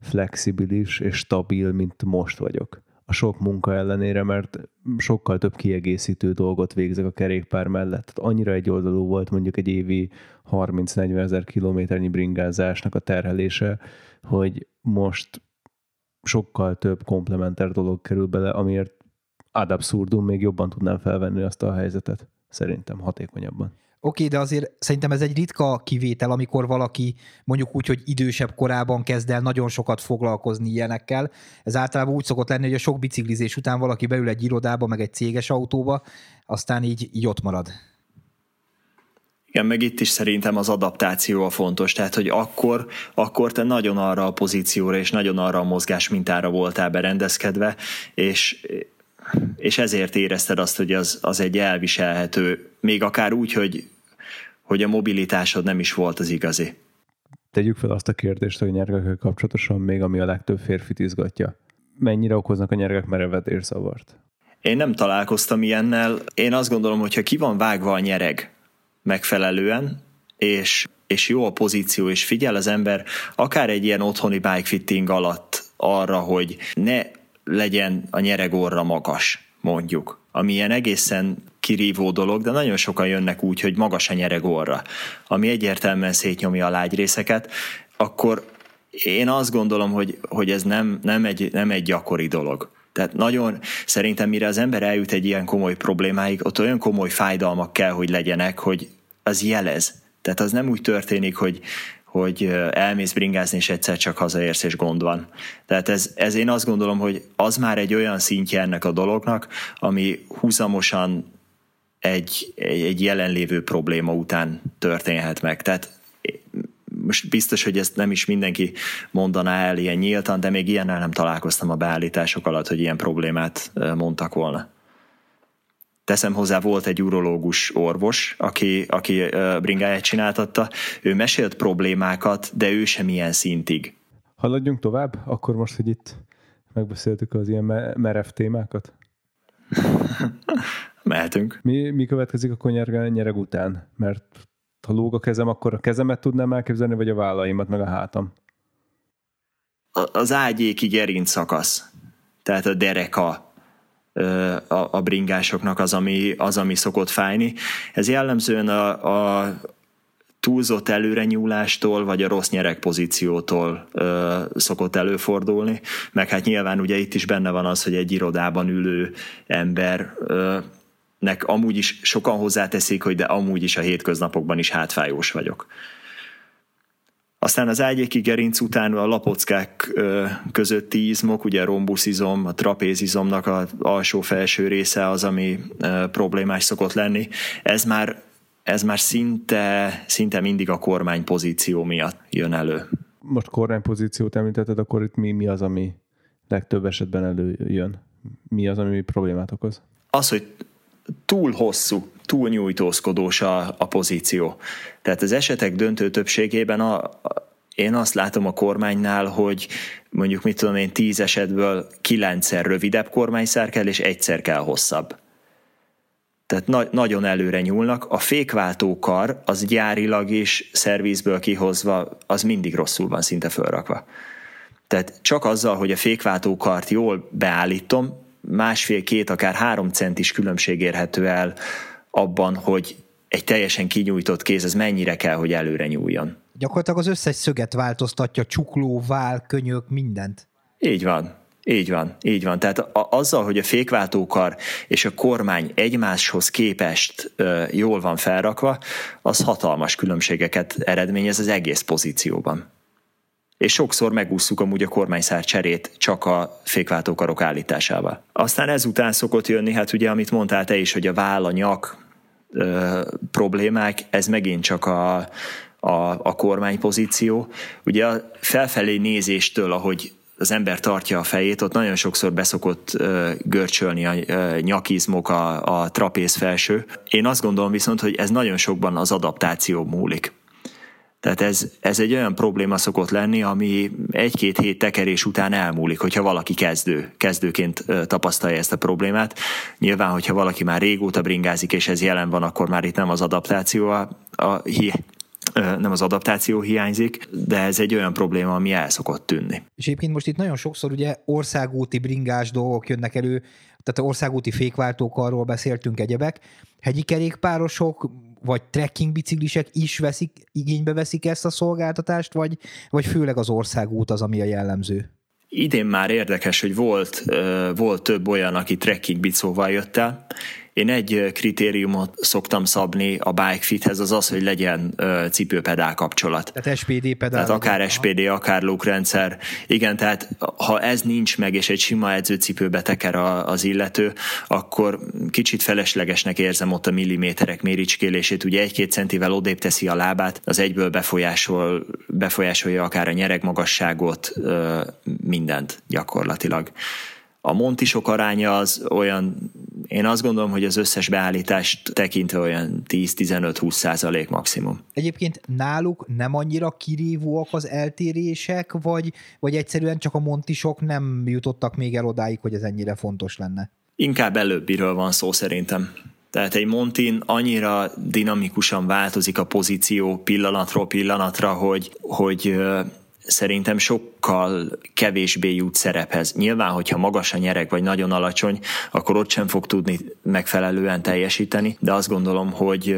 flexibilis és stabil, mint most vagyok a sok munka ellenére, mert sokkal több kiegészítő dolgot végzek a kerékpár mellett. Tehát annyira egyoldalú volt mondjuk egy évi 30-40 ezer kilométernyi bringázásnak a terhelése, hogy most sokkal több komplementer dolog kerül bele, amiért ad abszurdum még jobban tudnám felvenni azt a helyzetet. Szerintem hatékonyabban. Oké, de azért szerintem ez egy ritka kivétel, amikor valaki mondjuk úgy, hogy idősebb korában kezd el nagyon sokat foglalkozni ilyenekkel. Ez általában úgy szokott lenni, hogy a sok biciklizés után valaki beül egy irodába, meg egy céges autóba, aztán így, így ott marad. Igen, meg itt is szerintem az adaptáció a fontos, tehát hogy akkor, akkor te nagyon arra a pozícióra és nagyon arra a mozgás mintára voltál berendezkedve, és és ezért érezted azt, hogy az, az egy elviselhető, még akár úgy, hogy, hogy a mobilitásod nem is volt az igazi. Tegyük fel azt a kérdést, hogy nyergekkel kapcsolatosan még ami a legtöbb férfit izgatja. Mennyire okoznak a nyergek merevedészavart? Én nem találkoztam ilyennel. Én azt gondolom, hogy ha ki van vágva a nyereg megfelelően, és, és jó a pozíció, és figyel az ember akár egy ilyen otthoni bikefitting alatt arra, hogy ne legyen a nyeregorra magas, mondjuk. Ami ilyen egészen kirívó dolog, de nagyon sokan jönnek úgy, hogy magas a nyeregorra, ami egyértelműen szétnyomja a lágyrészeket, akkor én azt gondolom, hogy, hogy ez nem, nem, egy, nem egy gyakori dolog. Tehát nagyon, szerintem mire az ember eljut egy ilyen komoly problémáig, ott olyan komoly fájdalmak kell, hogy legyenek, hogy az jelez. Tehát az nem úgy történik, hogy, hogy elmész bringázni, és egyszer csak hazaérsz, és gond van. Tehát ez, ez én azt gondolom, hogy az már egy olyan szintje ennek a dolognak, ami húzamosan egy, egy, egy jelenlévő probléma után történhet meg. Tehát most biztos, hogy ezt nem is mindenki mondaná el ilyen nyíltan, de még ilyennel nem találkoztam a beállítások alatt, hogy ilyen problémát mondtak volna. Teszem hozzá, volt egy urológus orvos, aki, aki bringáját csináltatta, ő mesélt problémákat, de ő sem ilyen szintig. Haladjunk tovább? Akkor most, hogy itt megbeszéltük az ilyen merev témákat? (laughs) Mehetünk. Mi, mi következik a konyerg nyereg után? Mert ha lóg a kezem, akkor a kezemet tudnám elképzelni, vagy a vállaimat, meg a hátam? Az ágyéki gerinc szakasz. Tehát a dereka a, a bringásoknak az ami, az, ami szokott fájni. Ez jellemzően a, a túlzott előrenyúlástól, vagy a rossz nyerekpozíciótól ö, szokott előfordulni, meg hát nyilván ugye itt is benne van az, hogy egy irodában ülő ember ö, nek amúgy is sokan hozzáteszik, hogy de amúgy is a hétköznapokban is hátfájós vagyok. Aztán az ágyéki gerinc után a lapockák közötti izmok, ugye a rombuszizom, a trapézizomnak az alsó-felső része az, ami problémás szokott lenni. Ez már, ez már szinte, szinte mindig a kormány pozíció miatt jön elő. Most kormánypozíciót említetted, akkor itt mi, mi az, ami legtöbb esetben előjön? Mi az, ami problémát okoz? Az, hogy túl hosszú, túl nyújtózkodós a, a pozíció. Tehát az esetek döntő többségében a, a, én azt látom a kormánynál, hogy mondjuk mit tudom én, tíz esetből kilencszer rövidebb kormányszár kell, és egyszer kell hosszabb. Tehát na- nagyon előre nyúlnak. A fékváltó kar, az gyárilag is szervizből kihozva, az mindig rosszul van szinte fölrakva. Tehát csak azzal, hogy a fékváltó kart jól beállítom, másfél-két, akár három centis különbség érhető el abban, hogy egy teljesen kinyújtott kéz, ez mennyire kell, hogy előre nyúljon. Gyakorlatilag az összes szöget változtatja, csukló, vál, könyök, mindent. Így van. Így van, így van. Tehát a, azzal, hogy a fékváltókar és a kormány egymáshoz képest ö, jól van felrakva, az hatalmas különbségeket eredményez az egész pozícióban. És sokszor megúsztuk amúgy a kormányszár cserét csak a fékváltókarok állításával. Aztán ezután szokott jönni, hát ugye, amit mondtál te is, hogy a váll, a nyak ö, problémák, ez megint csak a, a, a kormánypozíció. Ugye a felfelé nézéstől, ahogy az ember tartja a fejét, ott nagyon sokszor beszokott uh, görcsölni a uh, nyakizmok, a, a trapéz felső. Én azt gondolom viszont, hogy ez nagyon sokban az adaptáció múlik. Tehát ez, ez egy olyan probléma szokott lenni, ami egy-két hét tekerés után elmúlik, hogyha valaki kezdő, kezdőként tapasztalja ezt a problémát. Nyilván, hogyha valaki már régóta bringázik, és ez jelen van, akkor már itt nem az adaptáció a, a nem az adaptáció hiányzik, de ez egy olyan probléma, ami el szokott tűnni. És egyébként most itt nagyon sokszor ugye országúti bringás dolgok jönnek elő, tehát országúti fékváltók, arról beszéltünk egyebek. Hegyi kerékpárosok vagy trekking biciklisek is veszik, igénybe veszik ezt a szolgáltatást, vagy, vagy főleg az országút az, ami a jellemző? Idén már érdekes, hogy volt, volt több olyan, aki trekking bicóval jött el, én egy kritériumot szoktam szabni a bike fithez, az az, hogy legyen cipőpedál kapcsolat. Tehát SPD pedál. Tehát akár SPD, akár lukrendszer. Igen, tehát ha ez nincs meg, és egy sima edzőcipőbe teker az illető, akkor kicsit feleslegesnek érzem ott a milliméterek méricskélését. Ugye egy-két centivel odébb teszi a lábát, az egyből befolyásol, befolyásolja akár a nyeregmagasságot, mindent gyakorlatilag. A montisok aránya az olyan, én azt gondolom, hogy az összes beállítást tekintve olyan 10-15-20 százalék maximum. Egyébként náluk nem annyira kirívóak az eltérések, vagy, vagy egyszerűen csak a montisok nem jutottak még el odáig, hogy ez ennyire fontos lenne? Inkább előbbiről van szó szerintem. Tehát egy Montin annyira dinamikusan változik a pozíció pillanatról pillanatra, hogy, hogy szerintem sokkal kevésbé jut szerephez. Nyilván, hogyha magas a nyereg, vagy nagyon alacsony, akkor ott sem fog tudni megfelelően teljesíteni, de azt gondolom, hogy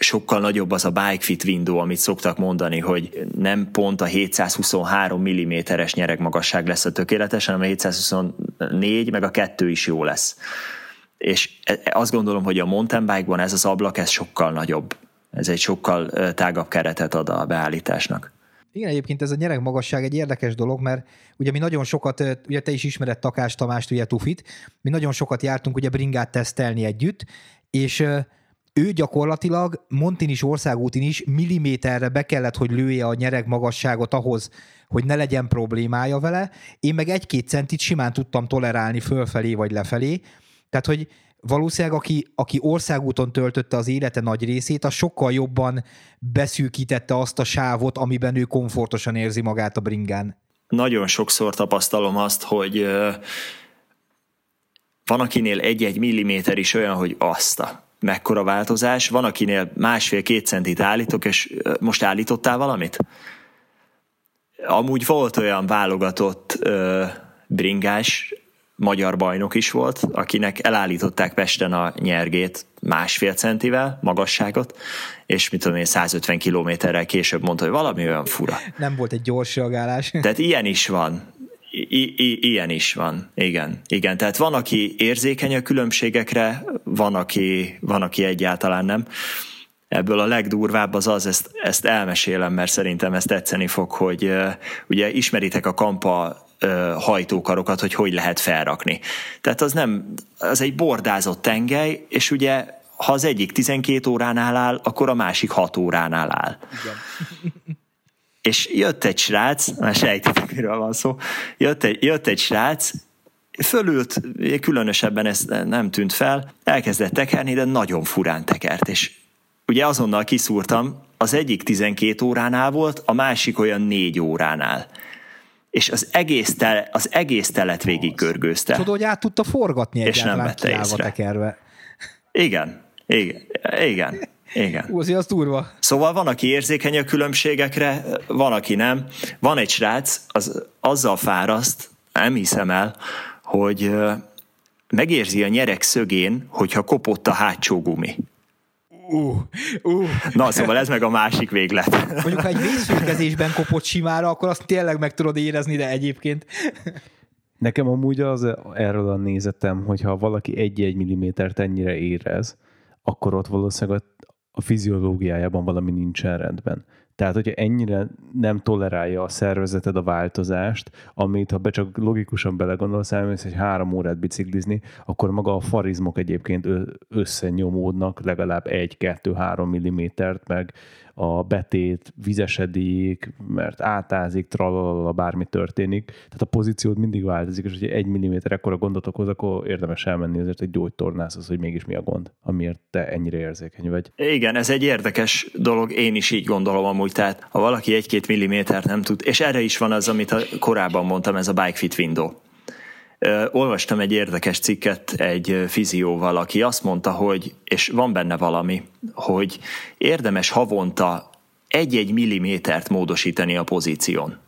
sokkal nagyobb az a bike fit window, amit szoktak mondani, hogy nem pont a 723 mm-es nyeregmagasság lesz a tökéletes, hanem a 724, meg a kettő is jó lesz. És e, azt gondolom, hogy a mountain bike-ban ez az ablak, ez sokkal nagyobb. Ez egy sokkal tágabb keretet ad a beállításnak. Igen, egyébként ez a nyereg magasság egy érdekes dolog, mert ugye mi nagyon sokat, ugye te is ismered Takás Tamást, ugye Tufit, mi nagyon sokat jártunk ugye bringát tesztelni együtt, és ő gyakorlatilag Montin is országútin is milliméterre be kellett, hogy lője a nyereg magasságot ahhoz, hogy ne legyen problémája vele. Én meg egy-két centit simán tudtam tolerálni fölfelé vagy lefelé. Tehát, hogy valószínűleg aki, aki országúton töltötte az élete nagy részét, az sokkal jobban beszűkítette azt a sávot, amiben ő komfortosan érzi magát a bringán. Nagyon sokszor tapasztalom azt, hogy van akinél egy-egy milliméter is olyan, hogy azt a mekkora változás, van akinél másfél-két centit állítok, és most állítottál valamit? Amúgy volt olyan válogatott bringás, magyar bajnok is volt, akinek elállították Pesten a nyergét másfél centivel, magasságot, és mit tudom én, 150 kilométerrel később mondta, hogy valami olyan fura. Nem volt egy gyors reagálás. (laughs) Tehát ilyen is van. I- i- ilyen is van, igen. Igen, tehát van, aki érzékeny a különbségekre, van, aki, van, aki egyáltalán nem. Ebből a legdurvább az az, ezt, ezt elmesélem, mert szerintem ezt tetszeni fog, hogy uh, ugye ismeritek a Kampa hajtókarokat, hogy hogy lehet felrakni. Tehát az nem, az egy bordázott tengely, és ugye ha az egyik 12 óránál áll, akkor a másik 6 óránál áll. Igen. (laughs) És jött egy srác, már sejtitek, miről van szó, jött egy, jött egy srác, fölült, különösebben ez nem tűnt fel, elkezdett tekerni, de nagyon furán tekert, és ugye azonnal kiszúrtam, az egyik 12 óránál volt, a másik olyan 4 óránál és az egész, tele, az egész telet végig görgőzte. Tudod, hogy át tudta forgatni és nem vette észre. tekerve. Igen, igen, igen. Igen. Úzi, az durva. Szóval van, aki érzékeny a különbségekre, van, aki nem. Van egy srác, az azzal fáraszt, nem hiszem el, hogy megérzi a nyerek szögén, hogyha kopott a hátsó gumi. Uh, uh. Na, szóval ez meg a másik véglet. Mondjuk, ha egy vészfékezésben kopott simára, akkor azt tényleg meg tudod érezni, de egyébként... Nekem amúgy az erről a nézetem, hogyha valaki egy-egy millimétert ennyire érez, akkor ott valószínűleg a, a fiziológiájában valami nincsen rendben. Tehát, hogyha ennyire nem tolerálja a szervezeted a változást, amit ha be csak logikusan belegondolsz, elmész hogy három órát biciklizni, akkor maga a farizmok egyébként összenyomódnak legalább egy, kettő, három millimétert, meg a betét vizesedik, mert átázik, tralalala, bármi történik. Tehát a pozíciód mindig változik, és hogyha egy milliméter ekkora gondot okoz, akkor érdemes elmenni azért egy gyógytornászhoz, hogy mégis mi a gond, amiért te ennyire érzékeny vagy. Igen, ez egy érdekes dolog, én is így gondolom amúgy, tehát ha valaki egy-két milliméter nem tud, és erre is van az, amit korábban mondtam, ez a bike fit window olvastam egy érdekes cikket egy fizióval, aki azt mondta, hogy, és van benne valami, hogy érdemes havonta egy-egy millimétert módosítani a pozíción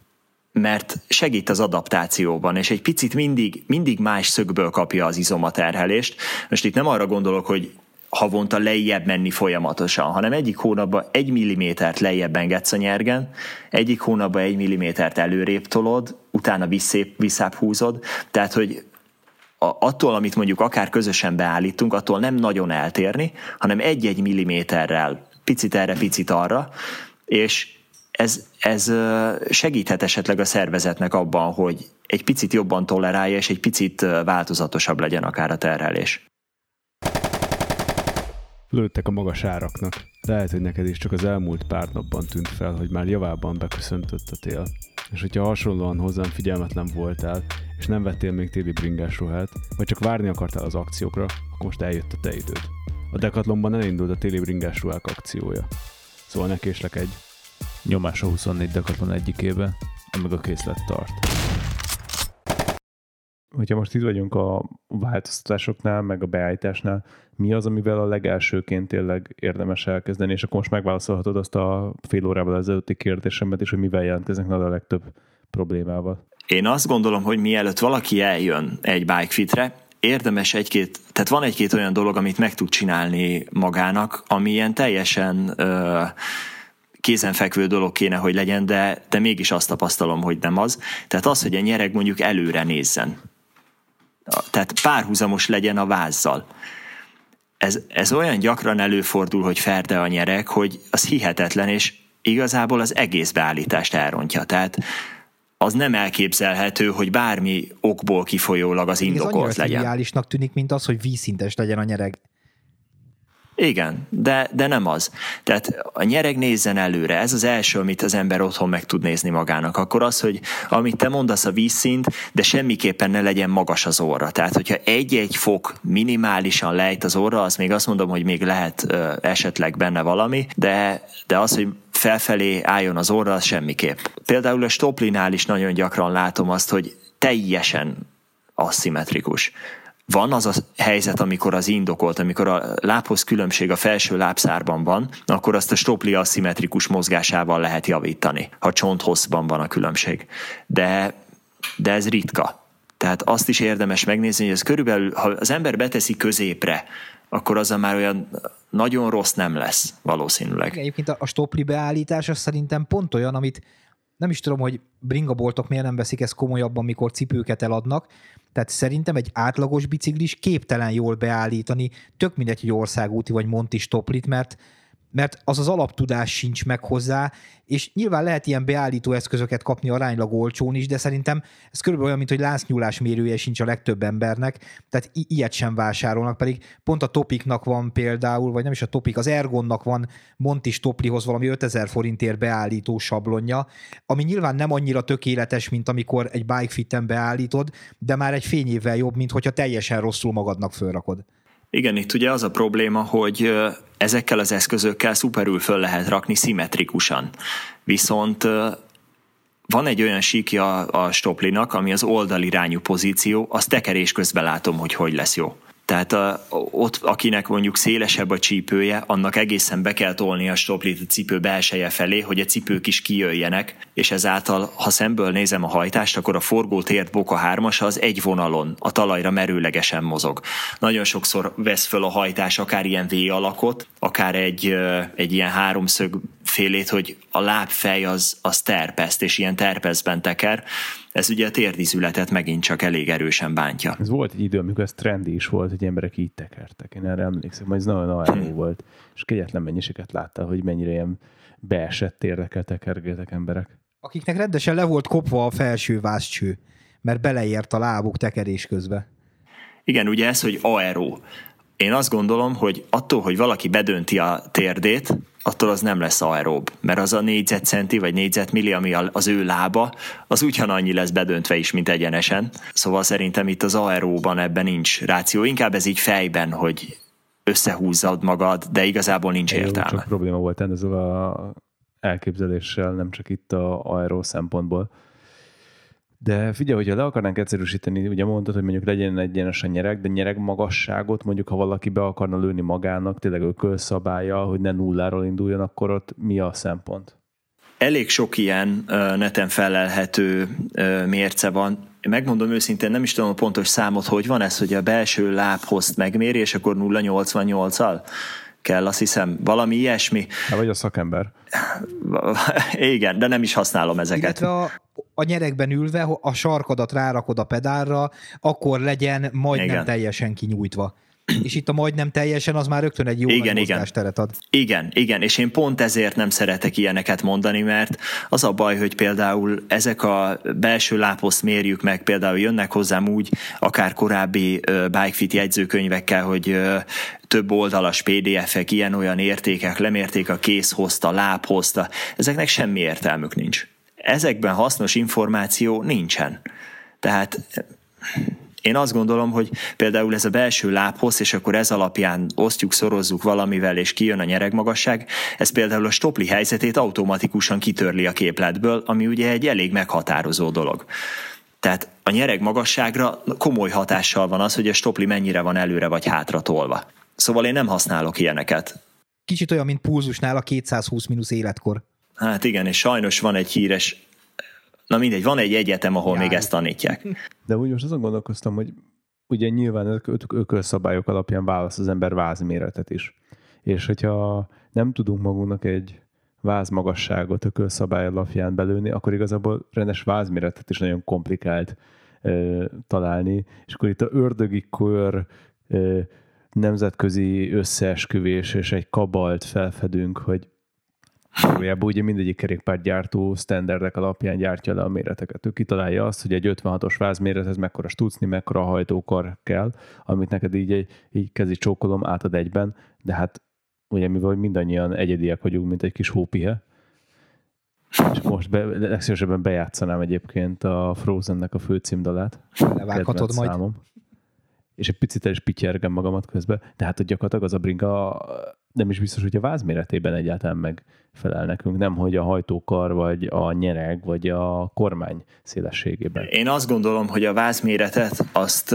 mert segít az adaptációban, és egy picit mindig, mindig más szögből kapja az izomaterhelést. Most itt nem arra gondolok, hogy havonta lejjebb menni folyamatosan, hanem egyik hónapban egy millimétert lejjebb engedsz a nyergen, egyik hónapban egy millimétert előrébb tolod, utána visszép, visszább húzod, tehát hogy a, attól, amit mondjuk akár közösen beállítunk, attól nem nagyon eltérni, hanem egy-egy milliméterrel, picit erre, picit arra, és ez, ez segíthet esetleg a szervezetnek abban, hogy egy picit jobban tolerálja, és egy picit változatosabb legyen akár a terhelés lőttek a magas áraknak. Lehet, hogy neked is csak az elmúlt pár napban tűnt fel, hogy már javában beköszöntött a tél. És hogyha hasonlóan hozzám figyelmetlen voltál, és nem vettél még téli bringás ruhát, vagy csak várni akartál az akciókra, akkor most eljött a te időd. A Decathlonban elindult a téli bringás ruhák akciója. Szóval ne késlek egy. Nyomás a 24 Decathlon egyikébe, amíg a készlet tart hogyha most itt vagyunk a változtatásoknál, meg a beállításnál, mi az, amivel a legelsőként tényleg érdemes elkezdeni, és akkor most megválaszolhatod azt a fél órával ezelőtti kérdésemet is, hogy mivel jelentkeznek a legtöbb problémával. Én azt gondolom, hogy mielőtt valaki eljön egy bike fitre, érdemes egy-két, tehát van egy-két olyan dolog, amit meg tud csinálni magának, ami ilyen teljesen ö, kézenfekvő dolog kéne, hogy legyen, de, de mégis azt tapasztalom, hogy nem az. Tehát az, hogy a nyereg mondjuk előre nézzen tehát párhuzamos legyen a vázzal. Ez, ez olyan gyakran előfordul, hogy ferde a nyerek, hogy az hihetetlen, és igazából az egész beállítást elrontja. Tehát az nem elképzelhető, hogy bármi okból kifolyólag az indokolt ez legyen. Ez tűnik, mint az, hogy vízszintes legyen a nyereg. Igen, de, de nem az. Tehát a nyereg nézzen előre, ez az első, amit az ember otthon meg tud nézni magának. Akkor az, hogy amit te mondasz a vízszint, de semmiképpen ne legyen magas az orra. Tehát, hogyha egy-egy fok minimálisan lejt az orra, az még azt mondom, hogy még lehet ö, esetleg benne valami, de, de az, hogy felfelé álljon az orra, az semmiképp. Például a stoplinál is nagyon gyakran látom azt, hogy teljesen aszimmetrikus van az a helyzet, amikor az indokolt, amikor a lábhoz különbség a felső lábszárban van, akkor azt a stopli aszimmetrikus mozgásával lehet javítani, ha csonthosszban van a különbség. De, de ez ritka. Tehát azt is érdemes megnézni, hogy ez körülbelül, ha az ember beteszi középre, akkor az már olyan nagyon rossz nem lesz valószínűleg. Egyébként a stopli beállítás az szerintem pont olyan, amit nem is tudom, hogy bringaboltok miért nem veszik ezt komolyabban, mikor cipőket eladnak, tehát szerintem egy átlagos biciklis képtelen jól beállítani, tök mindegy, hogy országúti vagy monti stoplit, mert mert az az alaptudás sincs meg hozzá, és nyilván lehet ilyen beállító eszközöket kapni aránylag olcsón is, de szerintem ez körülbelül olyan, mint hogy láncnyúlás mérője sincs a legtöbb embernek, tehát i- ilyet sem vásárolnak, pedig pont a Topiknak van például, vagy nem is a Topik, az Ergonnak van Montis Toplihoz valami 5000 forintért beállító sablonja, ami nyilván nem annyira tökéletes, mint amikor egy bike fitten beállítod, de már egy fényévvel jobb, mint hogyha teljesen rosszul magadnak fölrakod. Igen, itt ugye az a probléma, hogy ezekkel az eszközökkel szuperül föl lehet rakni szimmetrikusan. Viszont van egy olyan síkja a stoplinak, ami az oldalirányú pozíció, azt tekerés közben látom, hogy hogy lesz jó. Tehát a, ott, akinek mondjuk szélesebb a csípője, annak egészen be kell tolni a stoplit a cipő belseje felé, hogy a cipők is kijöjjenek, és ezáltal, ha szemből nézem a hajtást, akkor a forgótért Boka 3 az egy vonalon, a talajra merőlegesen mozog. Nagyon sokszor vesz föl a hajtás akár ilyen V alakot, akár egy, egy ilyen háromszög félét, hogy a lábfej az, az terpeszt, és ilyen terpeszben teker, ez ugye a térdizületet megint csak elég erősen bántja. Ez volt egy idő, amikor ez trendi is volt, hogy emberek így tekertek. Én erre emlékszem, hogy ez nagyon aeró hmm. volt, és kegyetlen mennyiséget láttál, hogy mennyire ilyen beesett térdekkel tekergéltek emberek. Akiknek rendesen le volt kopva a felső vászcső, mert beleért a lábuk tekerés közben. Igen, ugye ez, hogy aeró. Én azt gondolom, hogy attól, hogy valaki bedönti a térdét, attól az nem lesz aerób, mert az a négyzetcenti vagy négyzetmilli, ami az ő lába, az ugyanannyi lesz bedöntve is, mint egyenesen. Szóval szerintem itt az aeróban ebben nincs ráció. Inkább ez így fejben, hogy összehúzzad magad, de igazából nincs értelme. Csak probléma volt ezzel a elképzeléssel, nem csak itt a aeró szempontból. De figyelj, hogyha le akarnánk egyszerűsíteni, ugye mondtad, hogy mondjuk legyen egyenes a nyereg, de nyereg magasságot, mondjuk ha valaki be akarna lőni magának, tényleg ökölszabálya, hogy ne nulláról induljon, akkor ott mi a szempont? Elég sok ilyen neten felelhető mérce van. Megmondom őszintén, nem is tudom a pontos számot, hogy van ez, hogy a belső lábhozt megméri, és akkor 0,88-al kell, azt hiszem, valami ilyesmi. Hát vagy a szakember. (laughs) Igen, de nem is használom ezeket. Illetve a, a nyerekben ülve a sarkadat rárakod a pedálra, akkor legyen majdnem Igen. teljesen kinyújtva és itt a majdnem teljesen az már rögtön egy jó igen, igen. teret ad. Igen, igen, és én pont ezért nem szeretek ilyeneket mondani, mert az a baj, hogy például ezek a belső láposzt mérjük meg, például jönnek hozzám úgy, akár korábbi bikefit jegyzőkönyvekkel, hogy több oldalas PDF-ek, ilyen-olyan értékek, lemérték a kézhozta, lábhozta, ezeknek semmi értelmük nincs. Ezekben hasznos információ nincsen. Tehát én azt gondolom, hogy például ez a belső lábhoz, és akkor ez alapján osztjuk, szorozzuk valamivel, és kijön a nyeregmagasság, ez például a stopli helyzetét automatikusan kitörli a képletből, ami ugye egy elég meghatározó dolog. Tehát a nyereg magasságra komoly hatással van az, hogy a stopli mennyire van előre vagy hátra tolva. Szóval én nem használok ilyeneket. Kicsit olyan, mint pulzusnál a 220 mínusz életkor. Hát igen, és sajnos van egy híres Na mindegy, van egy egyetem, ahol Jaj. még ezt tanítják. De úgy most azon gondolkoztam, hogy ugye nyilván ezek ökölszabályok alapján választ az ember vázméretet is. És hogyha nem tudunk magunknak egy váz magasságot ökölszabály alapján belőni, akkor igazából rendes vázméretet is nagyon komplikált ö, találni. És akkor itt a ördögi kör, ö, nemzetközi összeesküvés és egy kabalt felfedünk, hogy Valójában ugye mindegyik kerékpárgyártó standardek alapján gyártja le a méreteket. Ő kitalálja azt, hogy egy 56-os vázmérethez mekkora stucni, mekkora hajtókar kell, amit neked így, egy, így kezi csókolom átad egyben, de hát ugye mivel mindannyian egyediek vagyunk, mint egy kis hópihe, és most be, legszívesebben bejátszanám egyébként a Frozennek a főcímdalát. Levághatod majd. Számom. És egy picit el is pityergem magamat közben, de hát hogy gyakorlatilag az a bringa nem is biztos, hogy a váz méretében egyáltalán megfelel nekünk, nem hogy a hajtókar, vagy a nyereg, vagy a kormány szélességében. Én azt gondolom, hogy a vázméretet azt,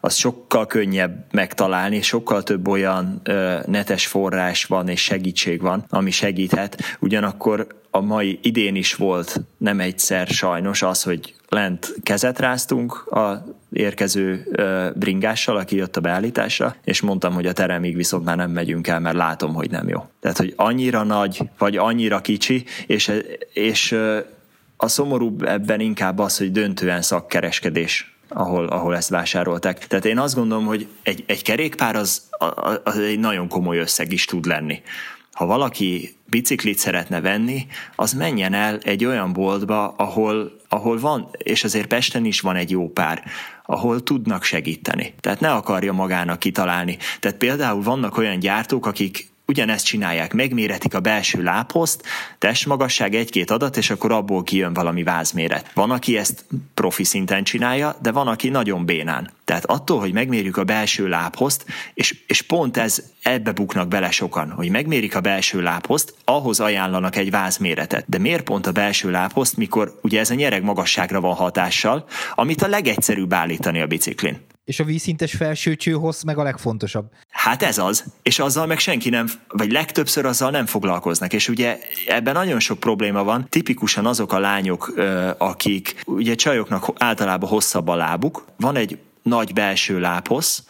azt sokkal könnyebb megtalálni, sokkal több olyan netes forrás van és segítség van, ami segíthet. Ugyanakkor a mai idén is volt nem egyszer sajnos az, hogy lent kezet ráztunk a érkező bringással, aki jött a beállításra, és mondtam, hogy a teremig viszont már nem megyünk el, mert látom, hogy nem jó. Tehát, hogy annyira nagy, vagy annyira kicsi, és, és a szomorúbb ebben inkább az, hogy döntően szakkereskedés ahol, ahol ezt vásárolták. Tehát én azt gondolom, hogy egy, egy kerékpár az, az egy nagyon komoly összeg is tud lenni ha valaki biciklit szeretne venni, az menjen el egy olyan boltba, ahol, ahol van, és azért Pesten is van egy jó pár, ahol tudnak segíteni. Tehát ne akarja magának kitalálni. Tehát például vannak olyan gyártók, akik ugyanezt csinálják, megméretik a belső lábhozt, testmagasság egy-két adat, és akkor abból kijön valami vázméret. Van, aki ezt profi szinten csinálja, de van, aki nagyon bénán. Tehát attól, hogy megmérjük a belső lábhozt, és, és pont ez ebbe buknak bele sokan, hogy megmérik a belső lábhozt, ahhoz ajánlanak egy vázméretet. De miért pont a belső lábhozt, mikor ugye ez a nyereg magasságra van hatással, amit a legegyszerűbb állítani a biciklin? És a vízszintes felsőcsőhoz meg a legfontosabb. Hát ez az, és azzal meg senki nem, vagy legtöbbször azzal nem foglalkoznak, és ugye ebben nagyon sok probléma van, tipikusan azok a lányok, akik, ugye csajoknak általában hosszabb a lábuk, van egy nagy belső lábhoz,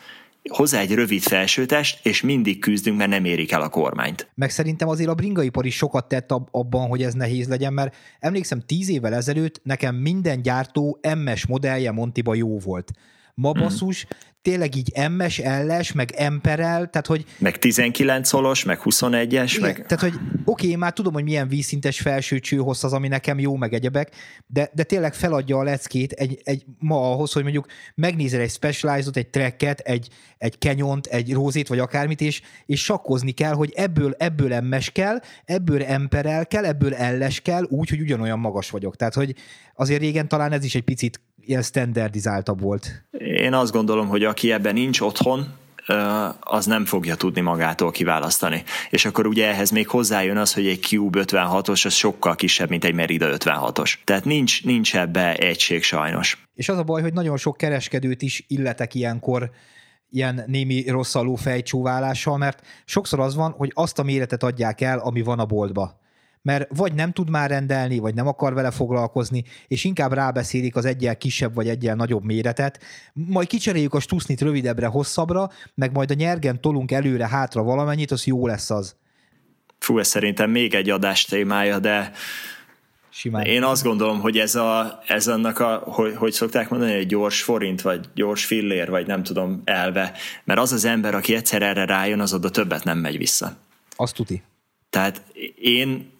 hozzá egy rövid felsőtest, és mindig küzdünk, mert nem érik el a kormányt. Meg szerintem azért a bringaipar is sokat tett abban, hogy ez nehéz legyen, mert emlékszem, tíz évvel ezelőtt nekem minden gyártó MS modellje Montiba jó volt. Ma basszus, mm tényleg így MS, LS, meg Emperel, tehát hogy... Meg 19 szolos, meg 21-es, igen, meg... Tehát, hogy oké, okay, már tudom, hogy milyen vízszintes felső csőhossz az, ami nekem jó, meg egyebek, de, de tényleg feladja a leckét egy, egy, ma ahhoz, hogy mondjuk megnézel egy Specialized-ot, egy tracket, egy, egy Canyon-t, egy Rózét, vagy akármit, és, és sakkozni kell, hogy ebből, ebből MS kell, ebből Emperel kell, ebből LS kell, úgy, hogy ugyanolyan magas vagyok. Tehát, hogy azért régen talán ez is egy picit ilyen standardizáltabb volt. Én azt gondolom, hogy aki ebben nincs otthon, az nem fogja tudni magától kiválasztani. És akkor ugye ehhez még hozzájön az, hogy egy Cube 56-os az sokkal kisebb, mint egy Merida 56-os. Tehát nincs, nincs ebbe egység sajnos. És az a baj, hogy nagyon sok kereskedőt is illetek ilyenkor ilyen némi rosszaló fejcsúválással, mert sokszor az van, hogy azt a méretet adják el, ami van a boltba mert vagy nem tud már rendelni, vagy nem akar vele foglalkozni, és inkább rábeszélik az egyel kisebb vagy egyel nagyobb méretet, majd kicseréljük a stusznit rövidebbre, hosszabbra, meg majd a nyergen tolunk előre-hátra valamennyit, az jó lesz az. Fú, ez szerintem még egy adás témája, de Simán. Én azt gondolom, hogy ez, a, ez annak a, hogy, hogy szokták mondani, egy gyors forint, vagy gyors fillér, vagy nem tudom, elve. Mert az az ember, aki egyszer erre rájön, az oda többet nem megy vissza. Azt tuti. Tehát én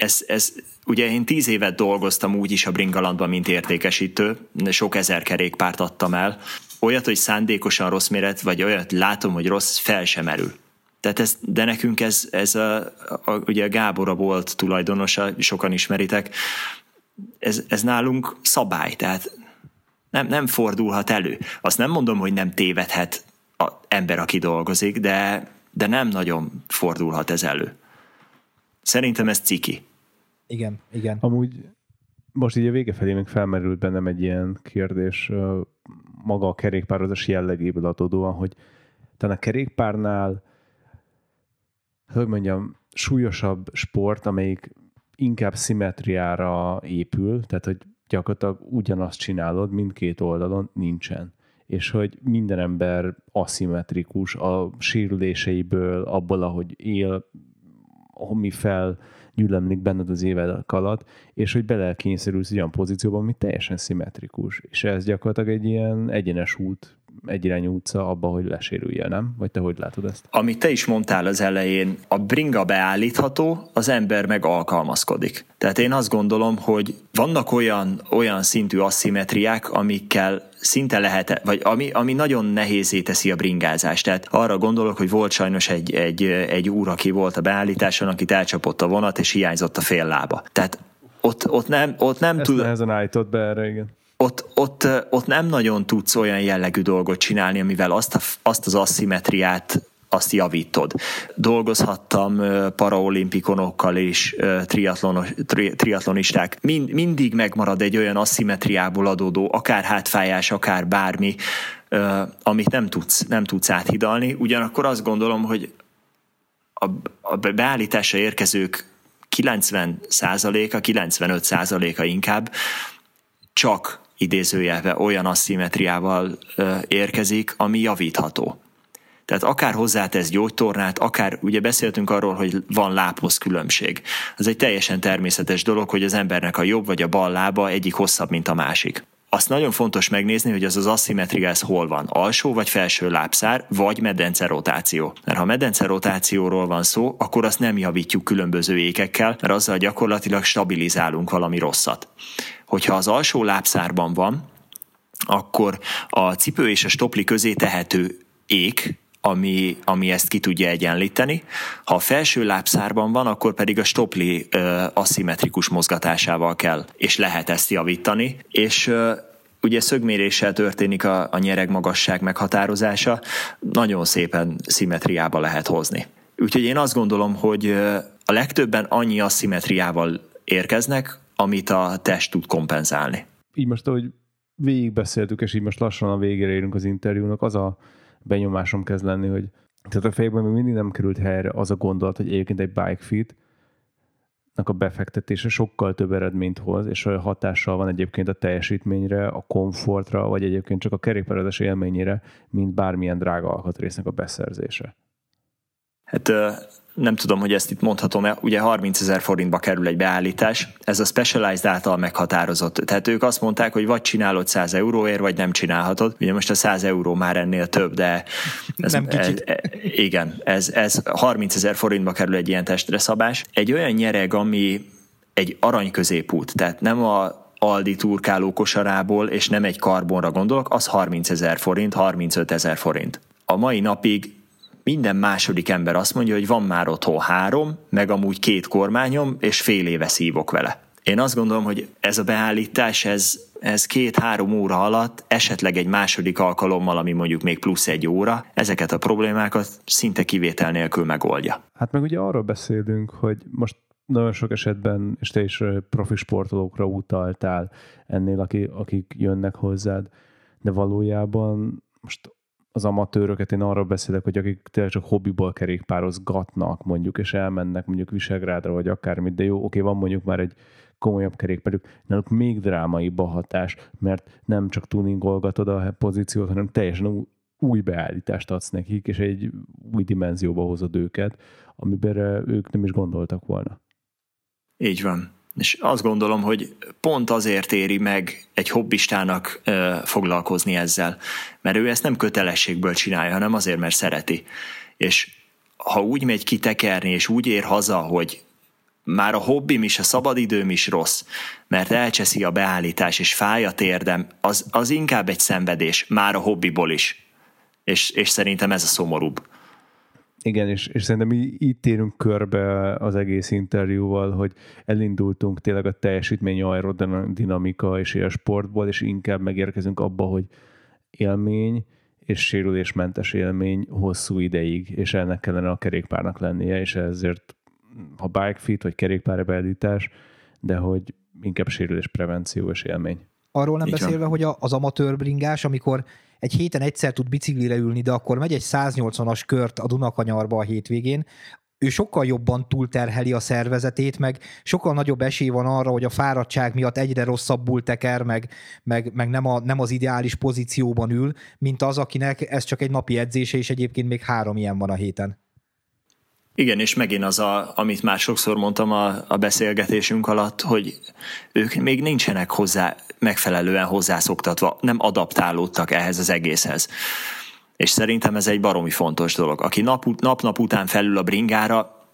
ez, ez, ugye én tíz évet dolgoztam úgy is a Bringalandban, mint értékesítő, sok ezer kerékpárt adtam el. Olyat, hogy szándékosan rossz méret, vagy olyat látom, hogy rossz, fel sem merül. Tehát ez, de nekünk ez, ez a, a, ugye Gábora volt tulajdonosa, sokan ismeritek, ez, ez nálunk szabály, tehát nem, nem fordulhat elő. Azt nem mondom, hogy nem tévedhet az ember, aki dolgozik, de, de nem nagyon fordulhat ez elő. Szerintem ez ciki. Igen, igen. Amúgy most így a vége felé még felmerült bennem egy ilyen kérdés maga a kerékpározás jellegéből adódóan, hogy talán a kerékpárnál hogy mondjam, súlyosabb sport, amelyik inkább szimetriára épül, tehát hogy gyakorlatilag ugyanazt csinálod mindkét oldalon, nincsen. És hogy minden ember aszimmetrikus a sérüléseiből, abból, ahogy él, ami fel gyűlemlik benned az évek alatt, és hogy belekényszerülsz olyan pozícióban, ami teljesen szimmetrikus. És ez gyakorlatilag egy ilyen egyenes út egyirányú utca abba, hogy lesérülje, nem? Vagy te hogy látod ezt? Amit te is mondtál az elején, a bringa beállítható, az ember meg alkalmazkodik. Tehát én azt gondolom, hogy vannak olyan, olyan szintű asszimetriák, amikkel szinte lehet, vagy ami, ami nagyon nehézé teszi a bringázást. Tehát arra gondolok, hogy volt sajnos egy, egy, egy úr, aki volt a beállításon, akit elcsapott a vonat, és hiányzott a fél lába. Tehát ott, ott nem, ott nem Ezt tud... nehezen állított be erre, igen ott, ott, ott nem nagyon tudsz olyan jellegű dolgot csinálni, amivel azt, a, azt az asszimetriát azt javítod. Dolgozhattam paraolimpikonokkal és tri, triatlonisták. Mind, mindig megmarad egy olyan asszimetriából adódó, akár hátfájás, akár bármi, amit nem tudsz, nem tudsz áthidalni. Ugyanakkor azt gondolom, hogy a, a beállításra érkezők 90%-a, 95%-a inkább csak idézőjelve olyan asszimetriával érkezik, ami javítható. Tehát akár hozzátesz gyógytornát, akár ugye beszéltünk arról, hogy van lábhoz különbség. Ez egy teljesen természetes dolog, hogy az embernek a jobb vagy a bal lába egyik hosszabb, mint a másik. Azt nagyon fontos megnézni, hogy ez az asszimetria hol van. Alsó vagy felső lábszár, vagy medence rotáció. Mert ha medence rotációról van szó, akkor azt nem javítjuk különböző ékekkel, mert azzal gyakorlatilag stabilizálunk valami rosszat. Hogyha az alsó lábszárban van, akkor a cipő és a stopli közé tehető ék, ami, ami ezt ki tudja egyenlíteni. Ha a felső lábszárban van, akkor pedig a stopli ö, aszimmetrikus mozgatásával kell, és lehet ezt javítani, és ö, ugye szögméréssel történik a, a nyereg magasság meghatározása, nagyon szépen szimmetriába lehet hozni. Úgyhogy én azt gondolom, hogy a legtöbben annyi asszimetriával érkeznek, amit a test tud kompenzálni. Így most, ahogy végigbeszéltük, és így most lassan a végére érünk az interjúnak, az a benyomásom kezd lenni, hogy tehát a fejében még mindig nem került helyre az a gondolat, hogy egyébként egy bike fit a befektetése sokkal több eredményt hoz, és olyan hatással van egyébként a teljesítményre, a komfortra, vagy egyébként csak a kerékpározás élményére, mint bármilyen drága alkatrésznek a beszerzése. Hát nem tudom, hogy ezt itt mondhatom-e, ugye 30 ezer forintba kerül egy beállítás, ez a Specialized által meghatározott. Tehát ők azt mondták, hogy vagy csinálod 100 euróért, vagy nem csinálhatod. Ugye most a 100 euró már ennél több, de ez, nem kicsit. Ez, igen, ez, ez 30 ezer forintba kerül egy ilyen testre szabás. Egy olyan nyereg, ami egy arany középút, tehát nem a Aldi turkáló kosarából, és nem egy karbonra gondolok, az 30 ezer forint, 35 ezer forint. A mai napig minden második ember azt mondja, hogy van már otthon három, meg amúgy két kormányom, és fél éve szívok vele. Én azt gondolom, hogy ez a beállítás, ez, ez két-három óra alatt, esetleg egy második alkalommal, ami mondjuk még plusz egy óra, ezeket a problémákat szinte kivétel nélkül megoldja. Hát meg ugye arról beszélünk, hogy most nagyon sok esetben, és te is profi sportolókra utaltál ennél, akik, akik jönnek hozzád, de valójában most az amatőröket, én arról beszélek, hogy akik tényleg csak hobbiból kerékpározgatnak mondjuk, és elmennek mondjuk Visegrádra, vagy akármit, de jó, oké, van mondjuk már egy komolyabb kerékpárjuk, náluk még drámaibb a hatás, mert nem csak tuningolgatod a pozíciót, hanem teljesen új beállítást adsz nekik, és egy új dimenzióba hozod őket, amiben ők nem is gondoltak volna. Így van. És azt gondolom, hogy pont azért éri meg egy hobbistának ö, foglalkozni ezzel, mert ő ezt nem kötelességből csinálja, hanem azért, mert szereti. És ha úgy megy kitekerni, és úgy ér haza, hogy már a hobbim is, a szabadidőm is rossz, mert elcseszi a beállítás, és fáj a térdem, az, az inkább egy szenvedés, már a hobbiból is. És, és szerintem ez a szomorúbb. Igen, és, és szerintem mi itt térünk körbe az egész interjúval, hogy elindultunk tényleg a teljesítmény aerodinamika és sportból, és inkább megérkezünk abba, hogy élmény és sérülésmentes élmény hosszú ideig, és ennek kellene a kerékpárnak lennie, és ezért ha bike fit vagy kerékpárbeállítás, de hogy inkább sérülésprevenció és élmény. Arról nem Így beszélve, van. hogy az amatőr bringás, amikor egy héten egyszer tud biciklire ülni, de akkor megy egy 180-as kört a Dunakanyarba a hétvégén, ő sokkal jobban túlterheli a szervezetét, meg sokkal nagyobb esély van arra, hogy a fáradtság miatt egyre rosszabbul teker, meg, meg, meg nem, a, nem az ideális pozícióban ül, mint az, akinek ez csak egy napi edzése, és egyébként még három ilyen van a héten. Igen, és megint az, a, amit már sokszor mondtam a, a beszélgetésünk alatt, hogy ők még nincsenek hozzá megfelelően hozzászoktatva, nem adaptálódtak ehhez az egészhez. És szerintem ez egy baromi fontos dolog. Aki nap, nap-nap után felül a bringára,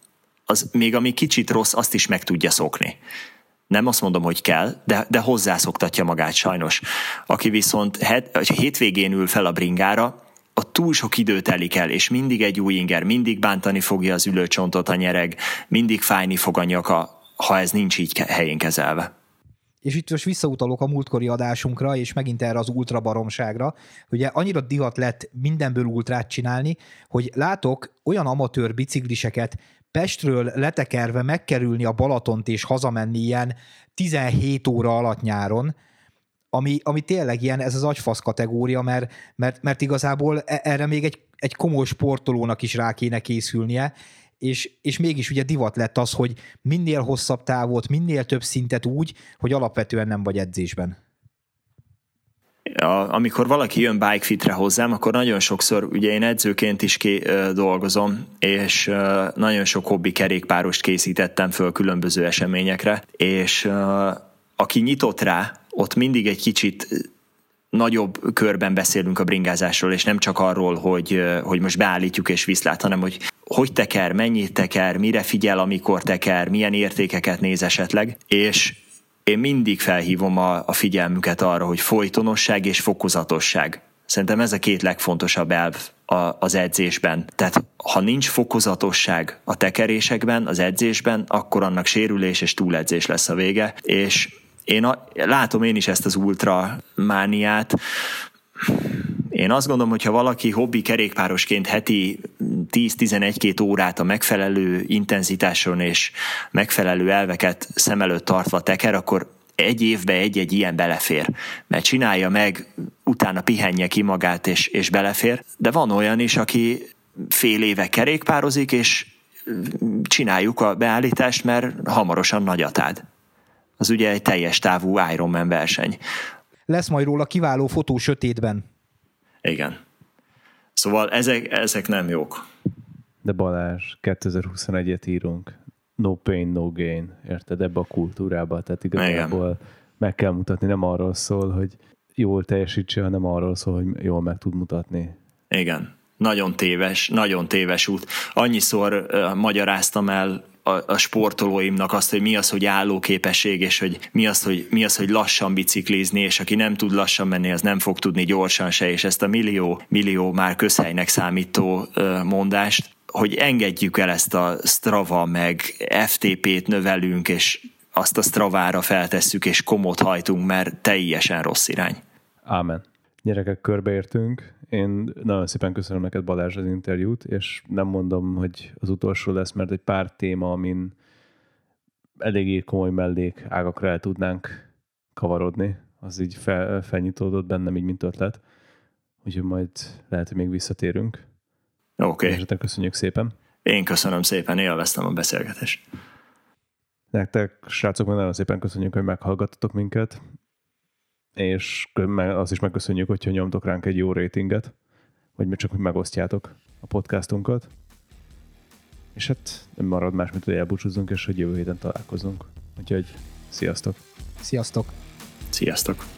az még ami kicsit rossz, azt is meg tudja szokni. Nem azt mondom, hogy kell, de, de hozzászoktatja magát sajnos. Aki viszont het, hétvégén ül fel a bringára, a túl sok idő telik el, és mindig egy új inger, mindig bántani fogja az ülőcsontot a nyereg, mindig fájni fog a nyaka, ha ez nincs így helyén kezelve. És itt most visszautalok a múltkori adásunkra, és megint erre az ultra baromságra. Ugye annyira divat lett mindenből ultrát csinálni, hogy látok olyan amatőr bicikliseket Pestről letekerve megkerülni a Balatont és hazamenni ilyen 17 óra alatt nyáron, ami, ami tényleg ilyen, ez az agyfasz kategória, mert, mert, mert igazából e, erre még egy, egy komoly sportolónak is rá kéne készülnie, és, és mégis ugye divat lett az, hogy minél hosszabb távot, minél több szintet úgy, hogy alapvetően nem vagy edzésben. A, amikor valaki jön bikefitre hozzám, akkor nagyon sokszor, ugye én edzőként is ké, ö, dolgozom, és ö, nagyon sok hobbi kerékpárost készítettem föl különböző eseményekre, és ö, aki nyitott rá, ott mindig egy kicsit nagyobb körben beszélünk a bringázásról, és nem csak arról, hogy, hogy most beállítjuk és viszlát, hanem hogy hogy teker, mennyit teker, mire figyel, amikor teker, milyen értékeket néz esetleg, és én mindig felhívom a, a figyelmüket arra, hogy folytonosság és fokozatosság. Szerintem ez a két legfontosabb elv az edzésben. Tehát ha nincs fokozatosság a tekerésekben, az edzésben, akkor annak sérülés és túledzés lesz a vége, és én a, látom én is ezt az ultra mániát, én azt gondolom, hogy ha valaki hobbi kerékpárosként heti 10-11-2 órát a megfelelő intenzitáson és megfelelő elveket szem előtt tartva teker, akkor egy évbe egy-egy ilyen belefér, mert csinálja meg, utána pihenje ki magát, és, és belefér, de van olyan is, aki fél éve kerékpározik, és csináljuk a beállítást, mert hamarosan nagyatád. Az ugye egy teljes távú Ironman verseny. Lesz majd róla kiváló fotó sötétben. Igen. Szóval ezek, ezek nem jók. De Balázs, 2021-et írunk. No pain, no gain. Érted? Ebbe a kultúrába. Tehát igazából Igen. meg kell mutatni. Nem arról szól, hogy jól teljesítse, hanem arról szól, hogy jól meg tud mutatni. Igen. Nagyon téves, nagyon téves út. Annyiszor uh, magyaráztam el a, a sportolóimnak azt, hogy mi az, hogy állóképesség, és hogy mi az, hogy mi az, hogy lassan biciklizni, és aki nem tud lassan menni, az nem fog tudni gyorsan se, és ezt a millió, millió már közhelynek számító mondást, hogy engedjük el ezt a Strava, meg FTP-t növelünk, és azt a Stravára feltesszük, és komot hajtunk, mert teljesen rossz irány. Ámen. Gyerekek, körbeértünk. Én nagyon szépen köszönöm neked Balázs az interjút, és nem mondom, hogy az utolsó lesz, mert egy pár téma, amin eléggé komoly mellék ágakra el tudnánk kavarodni, az így fel, felnyitódott bennem így, mint ötlet. Úgyhogy majd lehet, hogy még visszatérünk. Oké. Okay. köszönjük szépen. Én köszönöm szépen, élveztem a beszélgetést. Nektek, srácok, nagyon szépen köszönjük, hogy meghallgattatok minket és azt is megköszönjük, hogyha nyomtok ránk egy jó ratinget, vagy csak hogy megosztjátok a podcastunkat. És hát nem marad más, mint hogy elbúcsúzzunk, és hogy jövő héten találkozunk. Úgyhogy sziasztok! Sziasztok! Sziasztok!